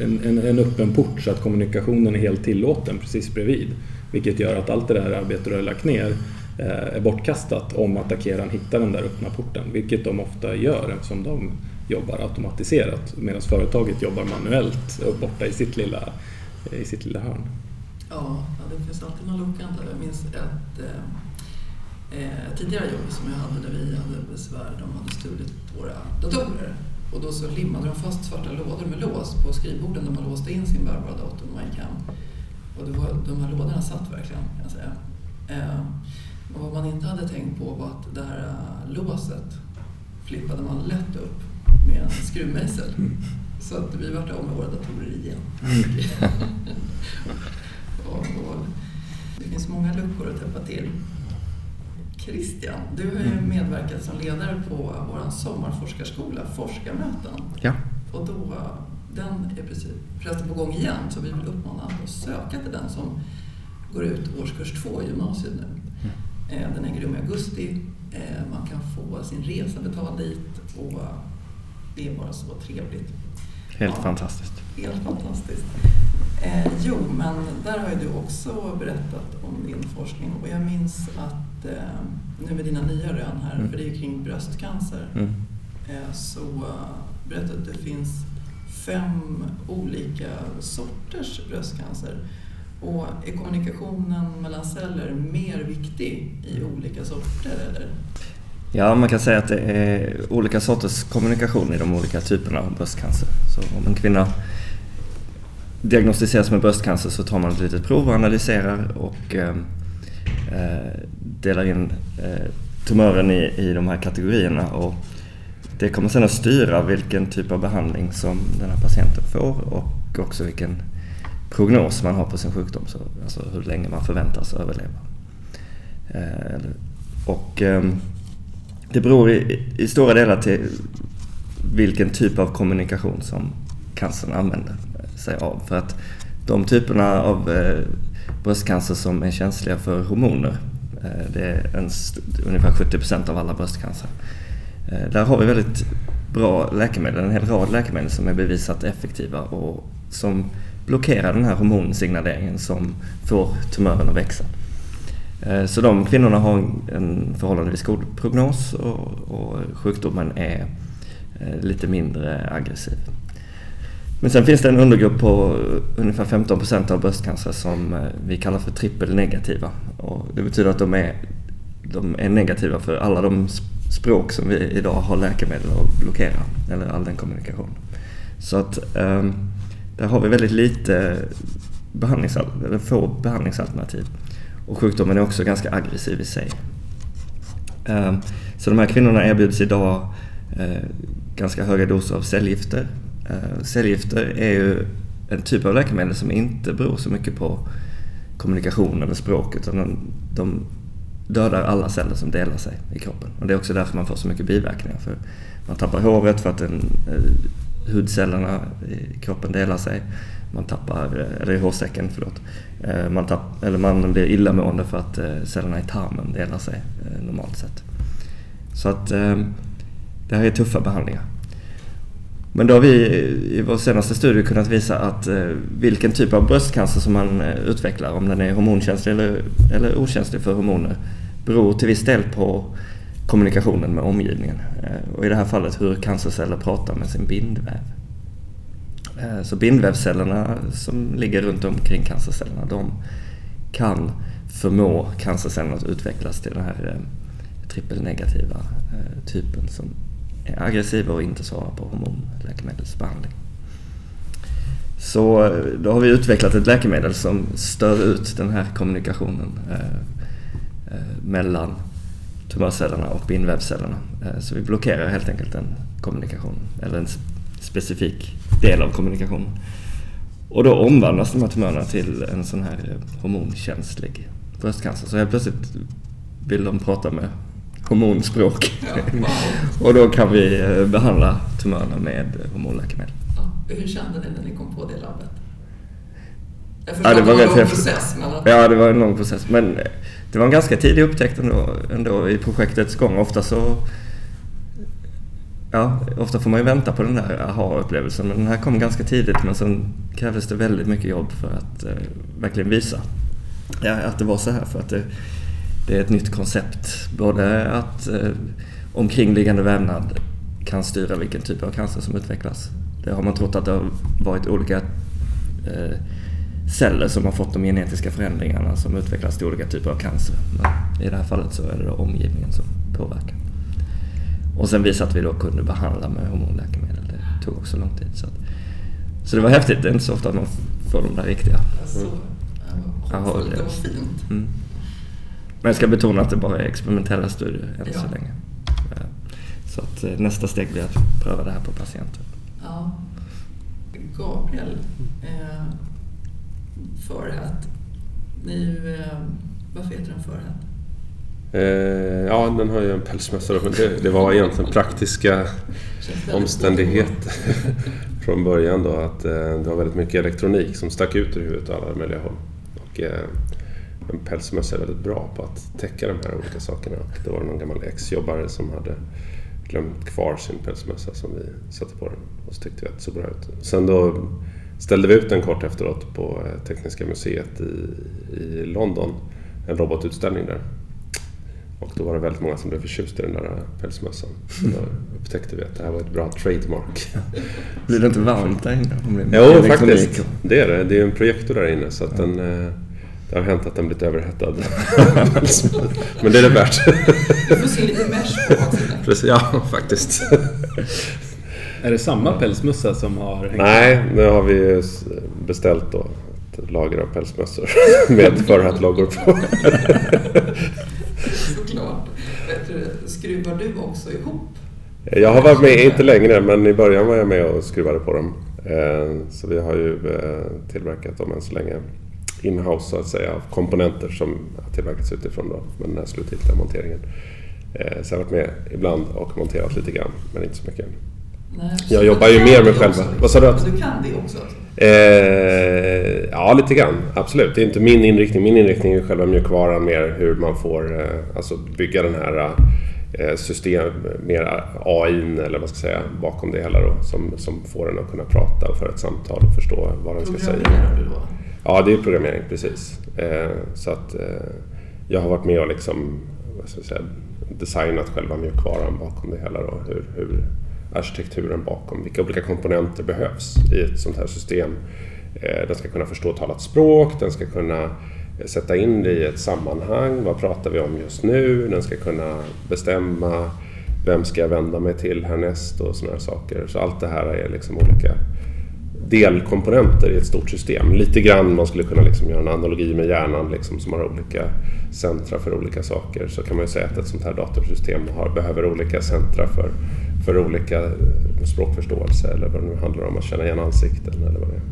Speaker 3: en, en, en öppen port så att kommunikationen är helt tillåten precis bredvid. Vilket gör att allt det där arbetet du har lagt ner Eh, är bortkastat om attackeraren hittar den där öppna porten, vilket de ofta gör eftersom de jobbar automatiserat medan företaget jobbar manuellt och borta i sitt lilla, i sitt lilla hörn.
Speaker 1: Ja, det finns alltid något lockande. Jag minns ett eh, eh, tidigare jobb som jag hade där vi hade besvär. De hade stulit våra datorer och då så limmade de fast svarta lådor med lås på skrivborden där man låste in sin bärbara dator när man gick hem. Och det var, de här lådorna satt verkligen, kan jag säga. Eh, och vad man inte hade tänkt på var att det här äh, låset flippade man lätt upp med en skruvmejsel. Mm. Så att vi vart av med våra datorer igen. Mm. och, och, det finns många luckor att täppa till. Christian, du har ju mm. medverkat som ledare på vår sommarforskarskola, Forskarmöten.
Speaker 4: Ja.
Speaker 1: Och då, den är precis, förresten på gång igen, så vi vill uppmana att söka till den som går ut årskurs två i gymnasiet nu. Eh, den äger rum i augusti. Eh, man kan få sin resa betald dit och det är bara så trevligt.
Speaker 4: Helt ja, fantastiskt.
Speaker 1: Helt fantastiskt. Eh, jo, men där har ju du också berättat om din forskning och jag minns att eh, nu med dina nya rön här, mm. för det är ju kring bröstcancer, mm. eh, så berättade att det finns fem olika sorters bröstcancer. Och är kommunikationen mellan celler mer viktig i olika sorter? Eller?
Speaker 4: Ja, man kan säga att det är olika sorters kommunikation i de olika typerna av bröstcancer. Så om en kvinna diagnostiseras med bröstcancer så tar man ett litet prov och analyserar och eh, eh delar in eh, tumören i, i de här kategorierna. Och det kommer sedan att styra vilken typ av behandling som den här patienten får och också vilken prognos man har på sin sjukdom, så, alltså hur länge man förväntas överleva. Eh, och ehm, det beror i, i, stora delar till vilken typ av kommunikation som cancern använder eh, sig av. För att de typerna av eh, bröstcancer som är känsliga för hormoner, det är en, ungefär 70 procent av alla bröstcancer. Där har vi väldigt bra läkemedel, en hel rad läkemedel som är bevisat effektiva och som blockera den här hormonsignaleringen som får tumören att växa. Eh, så de kvinnorna har en förhållandevis god prognos och, och sjukdomen är eh, lite mindre aggressiv. Men sen finns det en undergrupp på ungefär 15 procent av bröstcancer som eh, vi kallar för trippelnegativa. Och det betyder att de är, de är negativa för alla de språk som vi idag har läkemedel att blockera, eller all den kommunikation. Så att um, där har vi väldigt lite behandlingsalternativ, eller få behandlingsalternativ. Och sjukdomen är också ganska aggressiv i sig. Ehm, så de här kvinnorna erbjuds idag eh, ganska höga doser av cellgifter. Ehm, cellgifter är ju en typ av läkemedel som inte beror så mycket på kommunikation eller språk utan de dödar alla celler som delar sig i kroppen. Och det är också därför man får så mycket biverkningar. För man tappar håret för att den eh, hudcellerna i kroppen delar sig. Man tappar, eh, eller i hårsäcken, förlåt. Eh, man, tapp, eller man blir illamående för att eh, cellerna i tarmen delar sig normalt sett. Så att det här är tuffa behandlingar. Men då har vi i vår senaste studie kunnat visa att vilken typ av bröstcancer som man utvecklar, om den är hormonkänslig eller, eller okänslig för hormoner, beror till viss del på kommunikationen med omgivningen. Eh, och i det här fallet hur cancerceller pratar med sin bindväv. Eh, så bindvävscellerna som ligger runt omkring cancercellerna, de kan förmå cancercellerna att utvecklas till den här eh, trippelnegativa typen som är aggressiva och inte svarar på hormonläkemedelsbehandling. Så då har vi utvecklat ett läkemedel som stör ut den här kommunikationen mellan tumörcellerna och bindvävscellerna. Så vi blockerar helt enkelt den kommunikationen, eller en specifik del av kommunikationen. Och då omvandlas de här tumörerna till en sån här eh, hormonkänslig bröstcancer. Så helt plötsligt vill de prata med hormonspråk. Ja, och då kan vi eh, behandla tumörerna med hormonläkemedel.
Speaker 1: Ja, hur kände ni när ni kom på det labbet? Jag förstår ja, det var, att det var en lång process. Men.
Speaker 4: Ja, det var en lång process. Men det var en ganska tidig upptäckt ändå, ändå i projektets gång. Ofta så Ja, ofta får man ju vänta på den där aha-upplevelsen men den här kom ganska tidigt men sen krävdes det väldigt mycket jobb för att eh, verkligen visa ja, att det var så här för att det, det är ett nytt koncept. Både att eh, omkringliggande vävnad kan styra vilken typ av cancer som utvecklas. Det har man trott att det har varit olika eh, celler som har fått de genetiska förändringarna som utvecklas till olika typer av cancer. Men i det här fallet så är det då omgivningen som påverkar. Och sen visa att vi då kunde behandla med hormonläkemedel. Det tog också lång tid. Så, att, så det var häftigt. Det är inte så ofta att man får de där riktiga.
Speaker 1: Mm. Aha, det var fint. Mm.
Speaker 4: Men jag ska betona att det bara är experimentella studier än ja. så länge. Så att eh, nästa steg blir att pröva det här på patienter.
Speaker 1: Ja. Gabriel, eh, Förhat. Ni, eh, varför heter den Förhat?
Speaker 2: Eh, ja, den har ju en pälsmössa men det, det var egentligen praktiska omständigheter från början då att eh, det var väldigt mycket elektronik som stack ut ur huvudet och alla möjliga håll. Och, eh, en pälsmössa är väldigt bra på att täcka de här olika sakerna. Och det var någon gammal exjobbare som hade glömt kvar sin pälsmössa som vi satte på den och så tyckte vi att det såg bra ut. Sen då ställde vi ut den kort efteråt på eh, Tekniska museet i, i London, en robotutställning där. Och då var det väldigt många som blev förtjusta i den där pälsmössan. Så då upptäckte vi att det här var ett bra trademark.
Speaker 4: Blir det inte varmt där inne?
Speaker 2: Jo, faktiskt. Det är det. Det är en projektor där inne så att ja. den, eh, det har hänt att den blivit överhettad. Men det är det värt.
Speaker 1: Du får se lite mesh på
Speaker 2: Ja, faktiskt.
Speaker 3: Är det samma pälsmössa som har hängt
Speaker 2: Nej, nu har vi beställt då ett lager av pälsmössor med förhatt-loggor på.
Speaker 1: Såklart. Skruvar du också ihop?
Speaker 2: Jag har varit med, inte längre, men i början var jag med och skruvade på dem. Eh, så vi har ju eh, tillverkat dem än så länge inhouse så att säga, av komponenter som har tillverkats utifrån då, med den här slutgiltiga monteringen. Eh, så jag har varit med ibland och monterat lite grann, men inte så mycket. Nej, jag jobbar ju mer med själva...
Speaker 1: Vad sa du? Du kan det också?
Speaker 2: Eh, ja, lite grann. Absolut. Det är inte min inriktning. Min inriktning är själva mjukvaran mer hur man får eh, alltså bygga den här eh, system, mer AI eller vad ska jag säga, bakom det hela då, som, som får den att kunna prata och föra ett samtal och förstå vad den ska säga.
Speaker 1: du då?
Speaker 2: Ja, det är programmering, precis. Eh, så att eh, jag har varit med och liksom, vad ska jag säga, designat själva mjukvaran bakom det hela då. Hur, hur arkitekturen bakom, vilka olika komponenter behövs i ett sånt här system. Eh, den ska kunna förstå talat språk, den ska kunna eh, sätta in det i ett sammanhang. Vad pratar vi om just nu? Den ska kunna bestämma vem ska jag vända mig till härnäst och sådana här saker. Så allt det här är liksom olika delkomponenter i ett stort system. Lite grann man skulle kunna liksom göra en analogi med hjärnan liksom, som har olika centra för olika saker. Så kan man ju säga att ett sånt här datorsystem har, behöver olika centra för för olika språkförståelse eller vad det nu handlar om, att känna igen ansikten eller vad det är.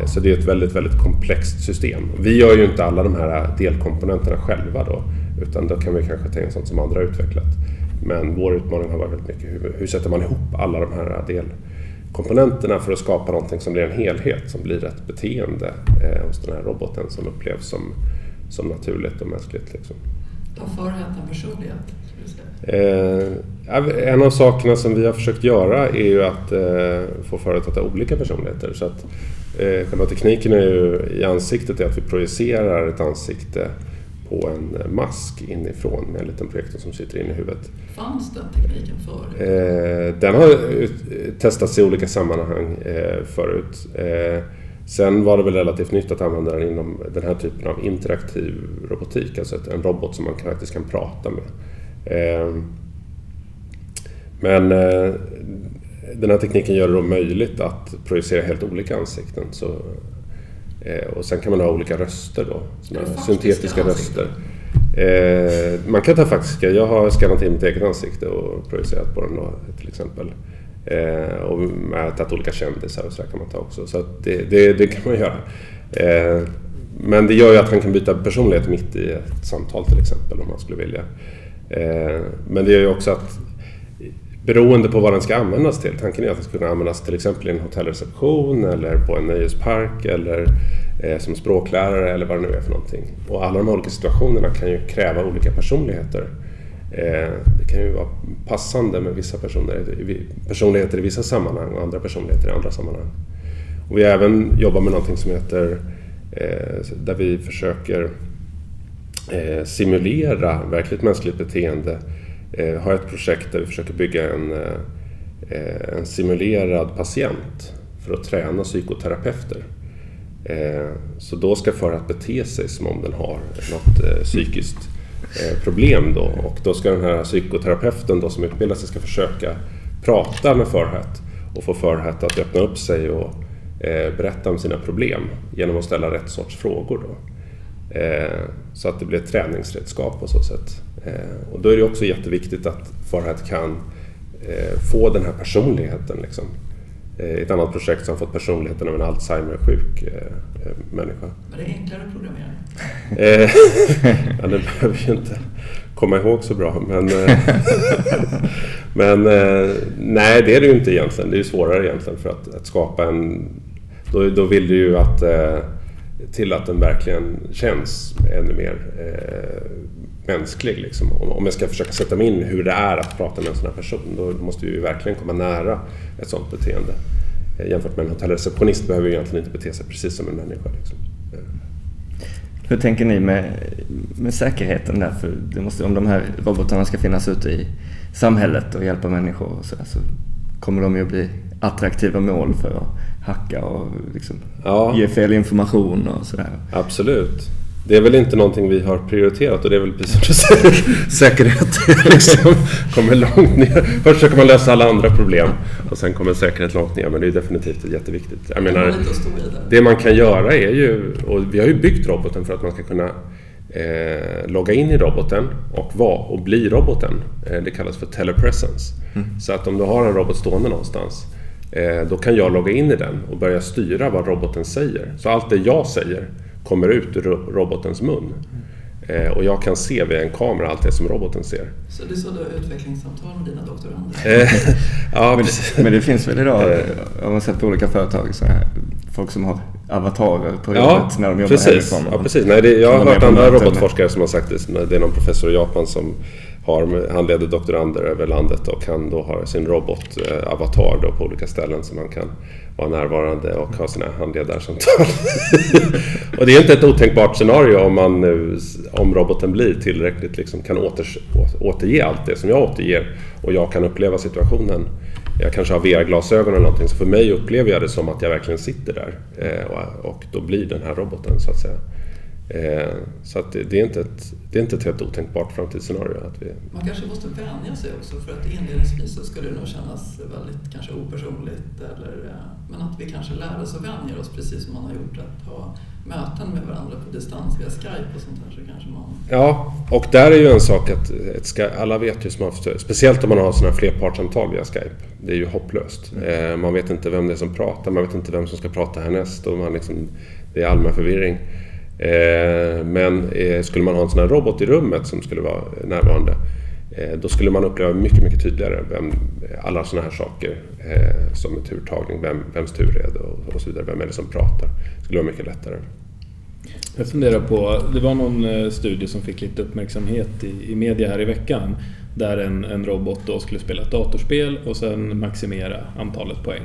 Speaker 2: Ja. Så det är ett väldigt, väldigt komplext system. Vi gör ju inte alla de här delkomponenterna själva då, utan då kan vi kanske ta in sånt som andra har utvecklat. Men vår utmaning har varit väldigt mycket hur, hur sätter man ihop alla de här delkomponenterna för att skapa någonting som blir en helhet, som blir ett beteende eh, hos den här roboten som upplevs som, som naturligt och mänskligt. Liksom.
Speaker 1: Vad för en personlighet?
Speaker 2: Eh, en av sakerna som vi har försökt göra är ju att eh, få företag att ha olika personligheter. Så att, eh, själva tekniken är ju, i ansiktet är att vi projicerar ett ansikte på en mask inifrån med en liten projektor som sitter inne i huvudet.
Speaker 1: Fanns den tekniken förut?
Speaker 2: Den har testats i olika sammanhang förut. Sen var det väl relativt nytt att använda den inom den här typen av interaktiv robotik, alltså en robot som man faktiskt kan prata med. Ehm, men eh, den här tekniken gör det då möjligt att projicera helt olika ansikten. Så, eh, och sen kan man ha olika röster då, syntetiska röster. Eh, man kan ta faktiska, jag har skannat in mitt eget ansikte och projicerat på den då, till exempel. Eh, och mätat olika kändisar och sådär kan man ta också. Så det, det, det, kan man göra. Eh, men det gör ju att han kan byta personlighet mitt i ett samtal till exempel om man skulle vilja. Eh, men det gör ju också att beroende på vad den ska användas till. Tanken är att den ska kunna användas till exempel i en hotellreception eller på en nöjespark eller eh, som språklärare eller vad det nu är för någonting. Och alla de här olika situationerna kan ju kräva olika personligheter. Eh, det kan ju vara passande med vissa personer, personligheter i vissa sammanhang och andra personligheter i andra sammanhang. Och vi har även jobbat med någonting som heter eh, där vi försöker Eh, simulera verkligt mänskligt beteende eh, har ett projekt där vi försöker bygga en, eh, en simulerad patient för att träna psykoterapeuter. Eh, så då ska föraren bete sig som om den har något eh, psykiskt eh, problem då och då ska den här psykoterapeuten då som utbildar sig ska försöka prata med Förhat och få Förhat att öppna upp sig och eh, berätta om sina problem genom att ställa rätt sorts frågor. Då. Eh, så att det blir ett träningsredskap på så sätt. Eh, och då är det också jätteviktigt att Farhat kan eh, få den här personligheten. Liksom. Ett annat projekt som fått personligheten av en Alzheimer-sjuk människa.
Speaker 1: Var det enklare att programmera?
Speaker 2: ja, det behöver ju inte komma ihåg så bra. Men, men nej, det är det ju inte egentligen. Det är ju svårare egentligen för att, att skapa en... Då, då vill du ju att till att den verkligen känns ännu mer eh, mänsklig. Liksom. Om jag ska försöka sätta mig in hur det är att prata med en sån här person, då måste vi verkligen komma nära ett sånt beteende. Eh, jämfört med en hotellreceptionist behöver ju egentligen inte bete sig precis som en människa. Liksom. Eh.
Speaker 4: Hur tänker ni med, med säkerheten där? För det måste, om de här robotarna ska finnas ute i samhället och hjälpa människor och så, så kommer de ju att bli attraktiva mål för att hacka och liksom ja. ge fel information och sådär.
Speaker 2: Absolut. Det är väl inte någonting vi har prioriterat och det är väl precis som du säger, säkerhet liksom, kommer långt ner. Först försöker man lösa alla andra problem och sen kommer säkerhet långt ner men det är definitivt jätteviktigt. Jag menar, det man kan göra är ju, och vi har ju byggt roboten för att man ska kunna eh, logga in i roboten och vara och bli roboten. Eh, det kallas för telepresence. Mm. Så att om du har en robot stående någonstans då kan jag logga in i den och börja styra vad roboten säger. Så allt det jag säger kommer ut ur robotens mun. Eh, och jag kan se via en kamera allt det som roboten ser.
Speaker 1: Så det är så du har utvecklingssamtal med dina doktorander?
Speaker 2: Eh, ja,
Speaker 4: men, det, men det finns väl idag, eh. har man sett på olika företag, så här, folk som har avatarer på
Speaker 2: jobbet ja, när de jobbar precis. hemifrån. Ja, precis. Nej, det, jag har hört andra robotforskare som har sagt det. Det är någon professor i Japan som har, han leder doktorander över landet och han då har sin robot-avatar då på olika ställen som man kan vara närvarande och ha sina handledarsamtal. och det är inte ett otänkbart scenario om, man nu, om roboten blir tillräckligt, liksom kan åter, återge allt det som jag återger och jag kan uppleva situationen. Jag kanske har VR-glasögon eller någonting, så för mig upplever jag det som att jag verkligen sitter där eh, och då blir den här roboten så att säga. Eh, så att det, är inte ett, det är inte ett helt otänkbart framtidsscenario. Att vi...
Speaker 1: Man kanske måste vänja sig också för att inledningsvis så skulle det nog kännas väldigt kanske opersonligt. Eller, eh, men att vi kanske lär oss och vänjer oss precis som man har gjort att ha möten med varandra på distans via Skype och sånt där. Så kanske man...
Speaker 2: Ja, och där är ju en sak att ett, alla vet ju som har, speciellt om man har sådana här flerpartssamtal via Skype. Det är ju hopplöst. Mm. Eh, man vet inte vem det är som pratar, man vet inte vem som ska prata härnäst och man liksom, det är allmän förvirring. Eh, men eh, skulle man ha en sån här robot i rummet som skulle vara närvarande eh, då skulle man uppleva mycket, mycket tydligare vem, alla sådana här saker som en turtagning, vem, vems tur är det och, och så vidare, vem är det som pratar. Det skulle vara mycket lättare.
Speaker 3: Jag funderar på, det var någon studie som fick lite uppmärksamhet i, i media här i veckan där en, en robot då skulle spela ett datorspel och sen maximera antalet poäng.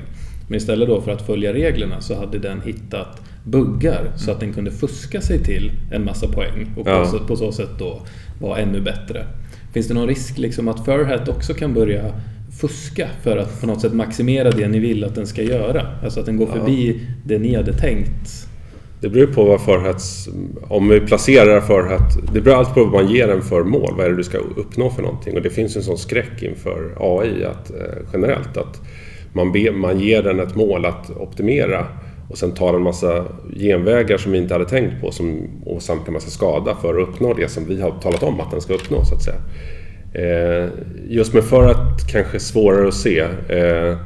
Speaker 3: Men istället då för att följa reglerna så hade den hittat buggar så att den kunde fuska sig till en massa poäng och ja. på, så sätt då vara ännu bättre. Finns det någon risk liksom att Furhat också kan börja fuska för att på något sätt maximera det ni vill att den ska göra? Alltså att den går förbi det ni hade tänkt?
Speaker 2: Det beror på vad förhets... Om vi placerar förhet... Det beror alltid på vad man ger den för mål. Vad är det du ska uppnå för någonting? Och det finns en sån skräck inför AI att, eh, generellt att man, be, man ger den ett mål att optimera och sen tar en massa genvägar som vi inte hade tänkt på som åsamkar massa skada för att uppnå det som vi har talat om att den ska uppnå så att säga. Eh, just med för att kanske svårare att se. Eh,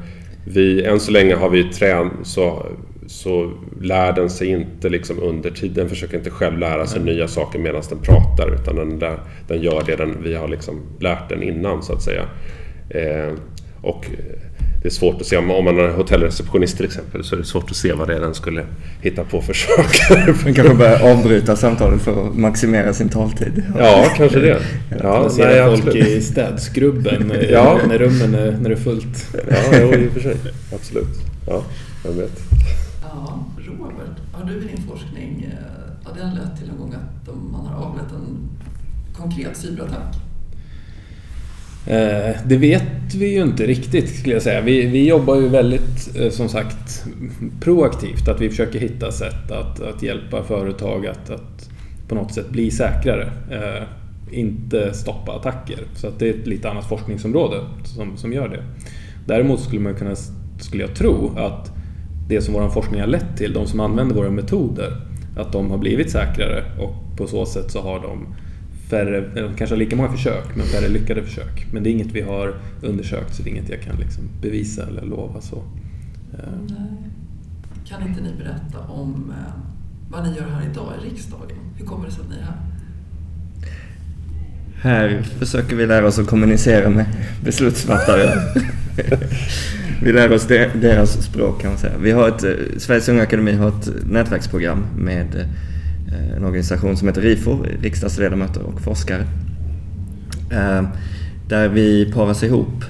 Speaker 2: vi, än så länge har vi trän så, så lär den sig inte liksom under tiden. Den försöker inte själv lära sig nya saker medan den pratar utan den, lär, den gör det den, vi har liksom lärt den innan så att säga. Eh, och det är svårt att se, om man är hotellreceptionist till exempel, så är det svårt att se vad det är den skulle hitta på för saker.
Speaker 4: Man kanske börjar avbryta samtalet för att maximera sin taltid.
Speaker 2: Ja, kanske det. Ja,
Speaker 3: Placera
Speaker 2: nej,
Speaker 3: folk
Speaker 2: absolut.
Speaker 3: i städskrubben
Speaker 2: Ja.
Speaker 3: när rummen är, när det är fullt.
Speaker 2: Ja, jo, i och för sig. Absolut. Ja, vem vet.
Speaker 1: Ja, Robert, har du i din forskning, eh, har den lett till någon gång att de- man har avlett en konkret cyberattack?
Speaker 3: Eh, det vet vi ju inte riktigt skulle jag säga. Vi, vi jobbar ju väldigt, eh, som sagt, proaktivt. Att vi försöker hitta sätt att, att hjälpa företag att, att på något sätt bli säkrare. Eh, Inte stoppa attacker. Så att det är ett lite annat forskningsområde som, som gör det. Däremot skulle man kunna, skulle jag tro, att det som vår forskning har lett till, de som använder våra metoder, att de har blivit säkrare och på så sätt så har de färre, kanske lika många försök, men färre lyckade försök. Men det är inget vi har undersökt, så det är inget jag kan liksom bevisa eller lova. så. Eh,
Speaker 1: Nej. Kan inte ni berätta om eh, vad ni gör här idag i riksdagen? Hur kommer det sig att ni är här?
Speaker 4: Här försöker vi lära oss att kommunicera med beslutsfattare. vi lär oss de, deras språk kan man säga. Vi har ett, eh, Sveriges Unga Akademi har ett nätverksprogram med Eh, en organisation som heter RIFO, riksdagsledamöter och forskare. Eh, där vi paras ihop,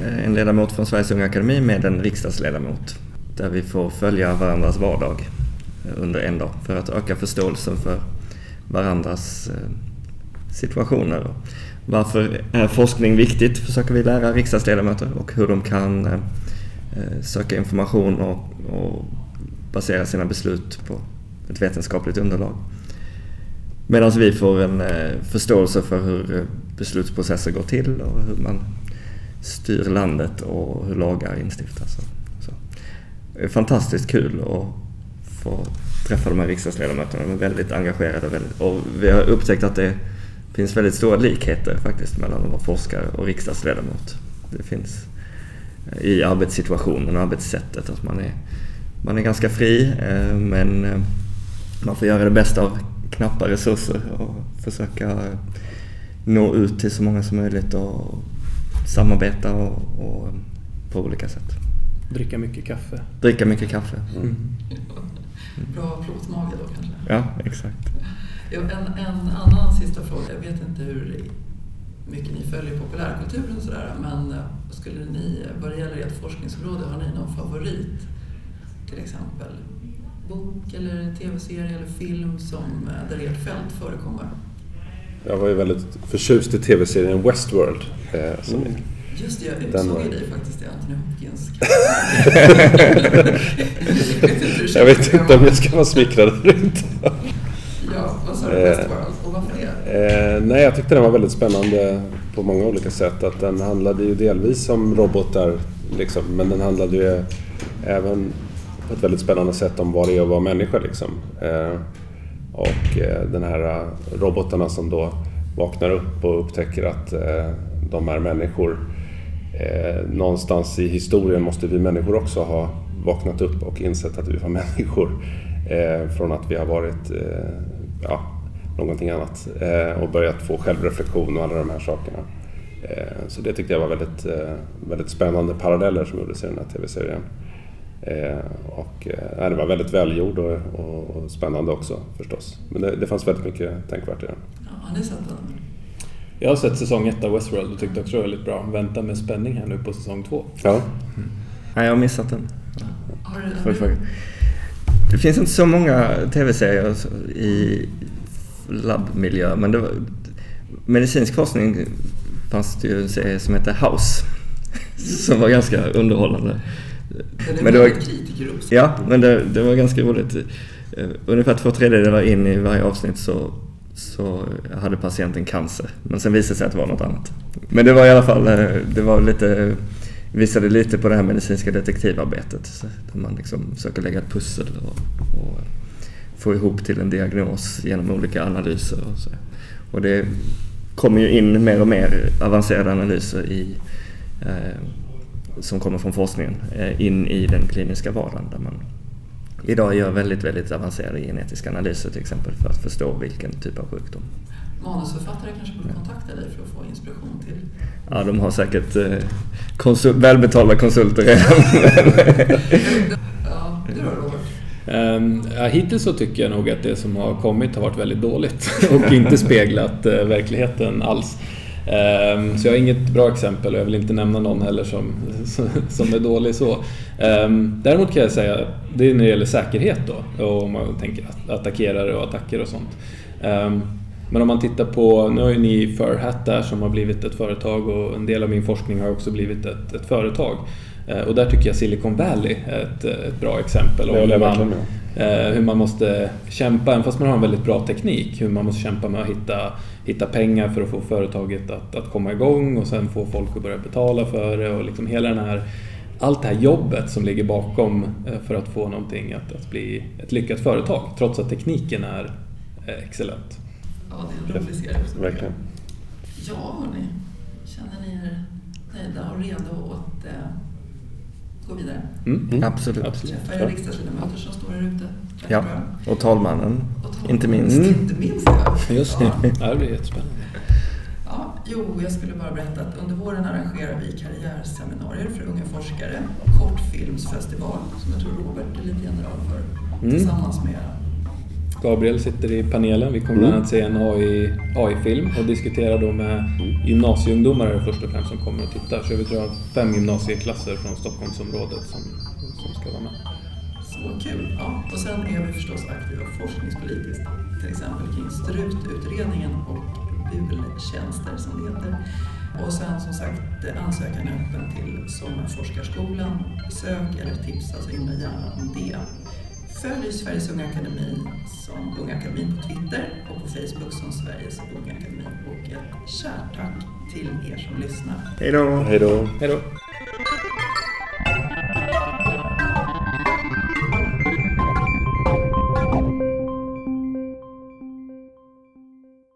Speaker 4: eh, en ledamot från Sveriges Unga Akademi med en riksdagsledamot. Där vi får följa varandras vardag under en dag för att öka förståelsen för varandras situationer. Varför är forskning viktigt försöker vi lära riksdagsledamöter och hur de kan söka information och, och basera sina beslut på ett vetenskapligt underlag. Medan vi får en eh, förståelse för hur eh, beslutsprocesser går till och hur man styr landet och hur lagar instiftas. Så. Det är fantastiskt kul att få träffa de här riksdagsledamöterna. De är väldigt engagerade väldigt, och vi har upptäckt att det finns väldigt stora likheter faktiskt mellan att vara forskare och riksdagsledamot. Det finns eh, i arbetssituationen och arbetssättet att man är, man är ganska fri men man får göra det bästa av knappa resurser och försöka nå ut till så många som möjligt och samarbeta och, och på olika sätt.
Speaker 3: Dricka mycket kaffe.
Speaker 4: Dricka mycket kaffe.
Speaker 3: Mm.
Speaker 1: Bra plåtmage då kanske?
Speaker 4: Ja, exakt.
Speaker 1: Ja, en, en annan sista fråga. Jag vet inte hur mycket ni följer populärkulturen och sådär, men eh, skulle ni, vad det gäller ert forskningsområde, har ni någon favorit? Till exempel bok eller tv-serie eller film som, eh, där ert fält förekommer?
Speaker 2: Jag var ju väldigt förtjust i tv-serien Westworld. Eh, som
Speaker 4: Mm.
Speaker 1: Just det, jag
Speaker 2: Den
Speaker 1: utsåg ju dig faktiskt i Anthony Hopkins
Speaker 2: Jag vet inte om jag ska vara smickrad eller inte.
Speaker 1: Ja, vad sa du?
Speaker 2: Eh,
Speaker 1: Westworld? Och varför det?
Speaker 2: Eh, nej, jag tyckte den var väldigt spännande på många olika sätt. Att den handlade ju delvis om robotar, liksom, men den handlade ju även ett väldigt spännande sätt om vad det är att vara människa. Liksom. Eh, och eh, den här eh, robotarna som då vaknar upp och upptäcker att de är människor. Någonstans i historien måste vi människor också ha vaknat upp och insett att vi var människor. Från att vi har varit ja, någonting annat och börjat få självreflektion och alla de här sakerna. Så det tyckte jag var väldigt, väldigt spännande paralleller som gjordes i den här tv-serien. Eh, och eh, det var väldigt välgjord och, och, och spännande också förstås. Men det, det fanns väldigt mycket tänkvärt i den.
Speaker 1: Ja, har ni sett den?
Speaker 3: Jag har sett säsong ett av Westworld och tyckte också det var väldigt bra. Väntar med spänning här nu på säsong två.
Speaker 2: Ja,
Speaker 4: Nej, jag har missat den.
Speaker 1: Har du,
Speaker 4: fråga? Det finns inte så många tv-serier i labbmiljö, men det var, medicinsk forskning fanns det ju en serie som heter House. som var ganska underhållande. Men det var-. Ja, men det, det var ganska roligt. Eh, Ungefär två tredjedelar in i varje avsnitt så, så hade patienten cancer. Men sen visade det sig att det var något annat. Men det var i alla fall, eh, det var lite, visade lite på det här medicinska detektivarbetet. Där man liksom försöker lägga ett pussel och, och få ihop till en diagnos genom olika analyser. Och, så. och det kommer ju in mer och mer avancerade analyser i eh, som kommer från forskningen eh, in i den kliniska vardagen där man idag gör väldigt, väldigt avancerade genetiska analyser till exempel för att förstå vilken typ av sjukdom.
Speaker 1: Manusförfattare kanske borde kontakta dig för att få inspiration till...
Speaker 4: Ja, de har säkert eh, konsul- välbetalda konsulter redan.
Speaker 1: Ja, då Robert?
Speaker 3: Um, ja, hittills så tycker jag nog att det som har kommit har varit väldigt dåligt och inte speglat eh, verkligheten alls. Ehm, så jag har inget bra exempel och jag vill inte nämna någon heller som, som är dålig så. Ehm, däremot kan jag säga, det är när det gäller säkerhet då, och om man tänker attackerare och attacker och sånt. Ehm, men om man tittar på, nu har ju ni Furhat där som har blivit ett företag och en del av min forskning har också blivit ett, ett företag. Eh, Och där tycker jag Silicon Valley är ett, ett bra exempel.
Speaker 2: Jag
Speaker 3: hur man, eh, hur man måste kämpa, även fast man har en väldigt bra teknik, hur man måste kämpa med att hitta, hitta pengar för att få företaget att, att komma igång och sen få folk att börja betala för det och liksom hela den här allt det här jobbet som ligger bakom eh, för att få någonting att, att bli ett lyckat företag, trots att tekniken är eh, excellent.
Speaker 1: Ja, det är en rolig serie också.
Speaker 2: Verkligen.
Speaker 1: Ja, hörni. Känner ni er nöjda och redo att eh, gå vidare?
Speaker 3: Mm.
Speaker 4: Absolut.
Speaker 3: Absolut.
Speaker 1: Träffa er riksdagsledamöter som står här ute.
Speaker 4: Ja, och talmannen,
Speaker 1: Och ta-
Speaker 4: inte minst.
Speaker 3: Mm.
Speaker 1: Inte minst ja.
Speaker 3: Just det,
Speaker 1: Ja.
Speaker 3: ja, det blir jättespännande.
Speaker 1: Ja, jo, jag skulle bara berätta att under våren arrangerar vi karriärseminarier för unga forskare. Kortfilmsfestival, som jag tror Robert är lite general för.
Speaker 3: Mm.
Speaker 1: Tillsammans med
Speaker 3: Gabriel sitter i panelen. Vi kommer bland
Speaker 2: Mm.
Speaker 3: annat se en AI, AI-film och diskutera då med gymnasieungdomar är det först och främst som kommer att titta. Så vi tror jag fem gymnasieklasser från Stockholmsområdet som, som ska vara med.
Speaker 1: Så kul! Ja. Och sen är vi förstås aktiva forskningspolitiskt. Till exempel kring strututredningen och bultjänster som det heter. Och sen som sagt, ansökan är öppen till Sommarforskarskolan. Sök eller tipsa så himla gärna om det. Följ Sveriges Unga Akademi som Unga Akademin på Twitter och på Facebook som Sveriges Unga Akademi. Och ett kärt tack till er som lyssnar.
Speaker 4: Hej då!
Speaker 2: Hej då.
Speaker 3: Hej då!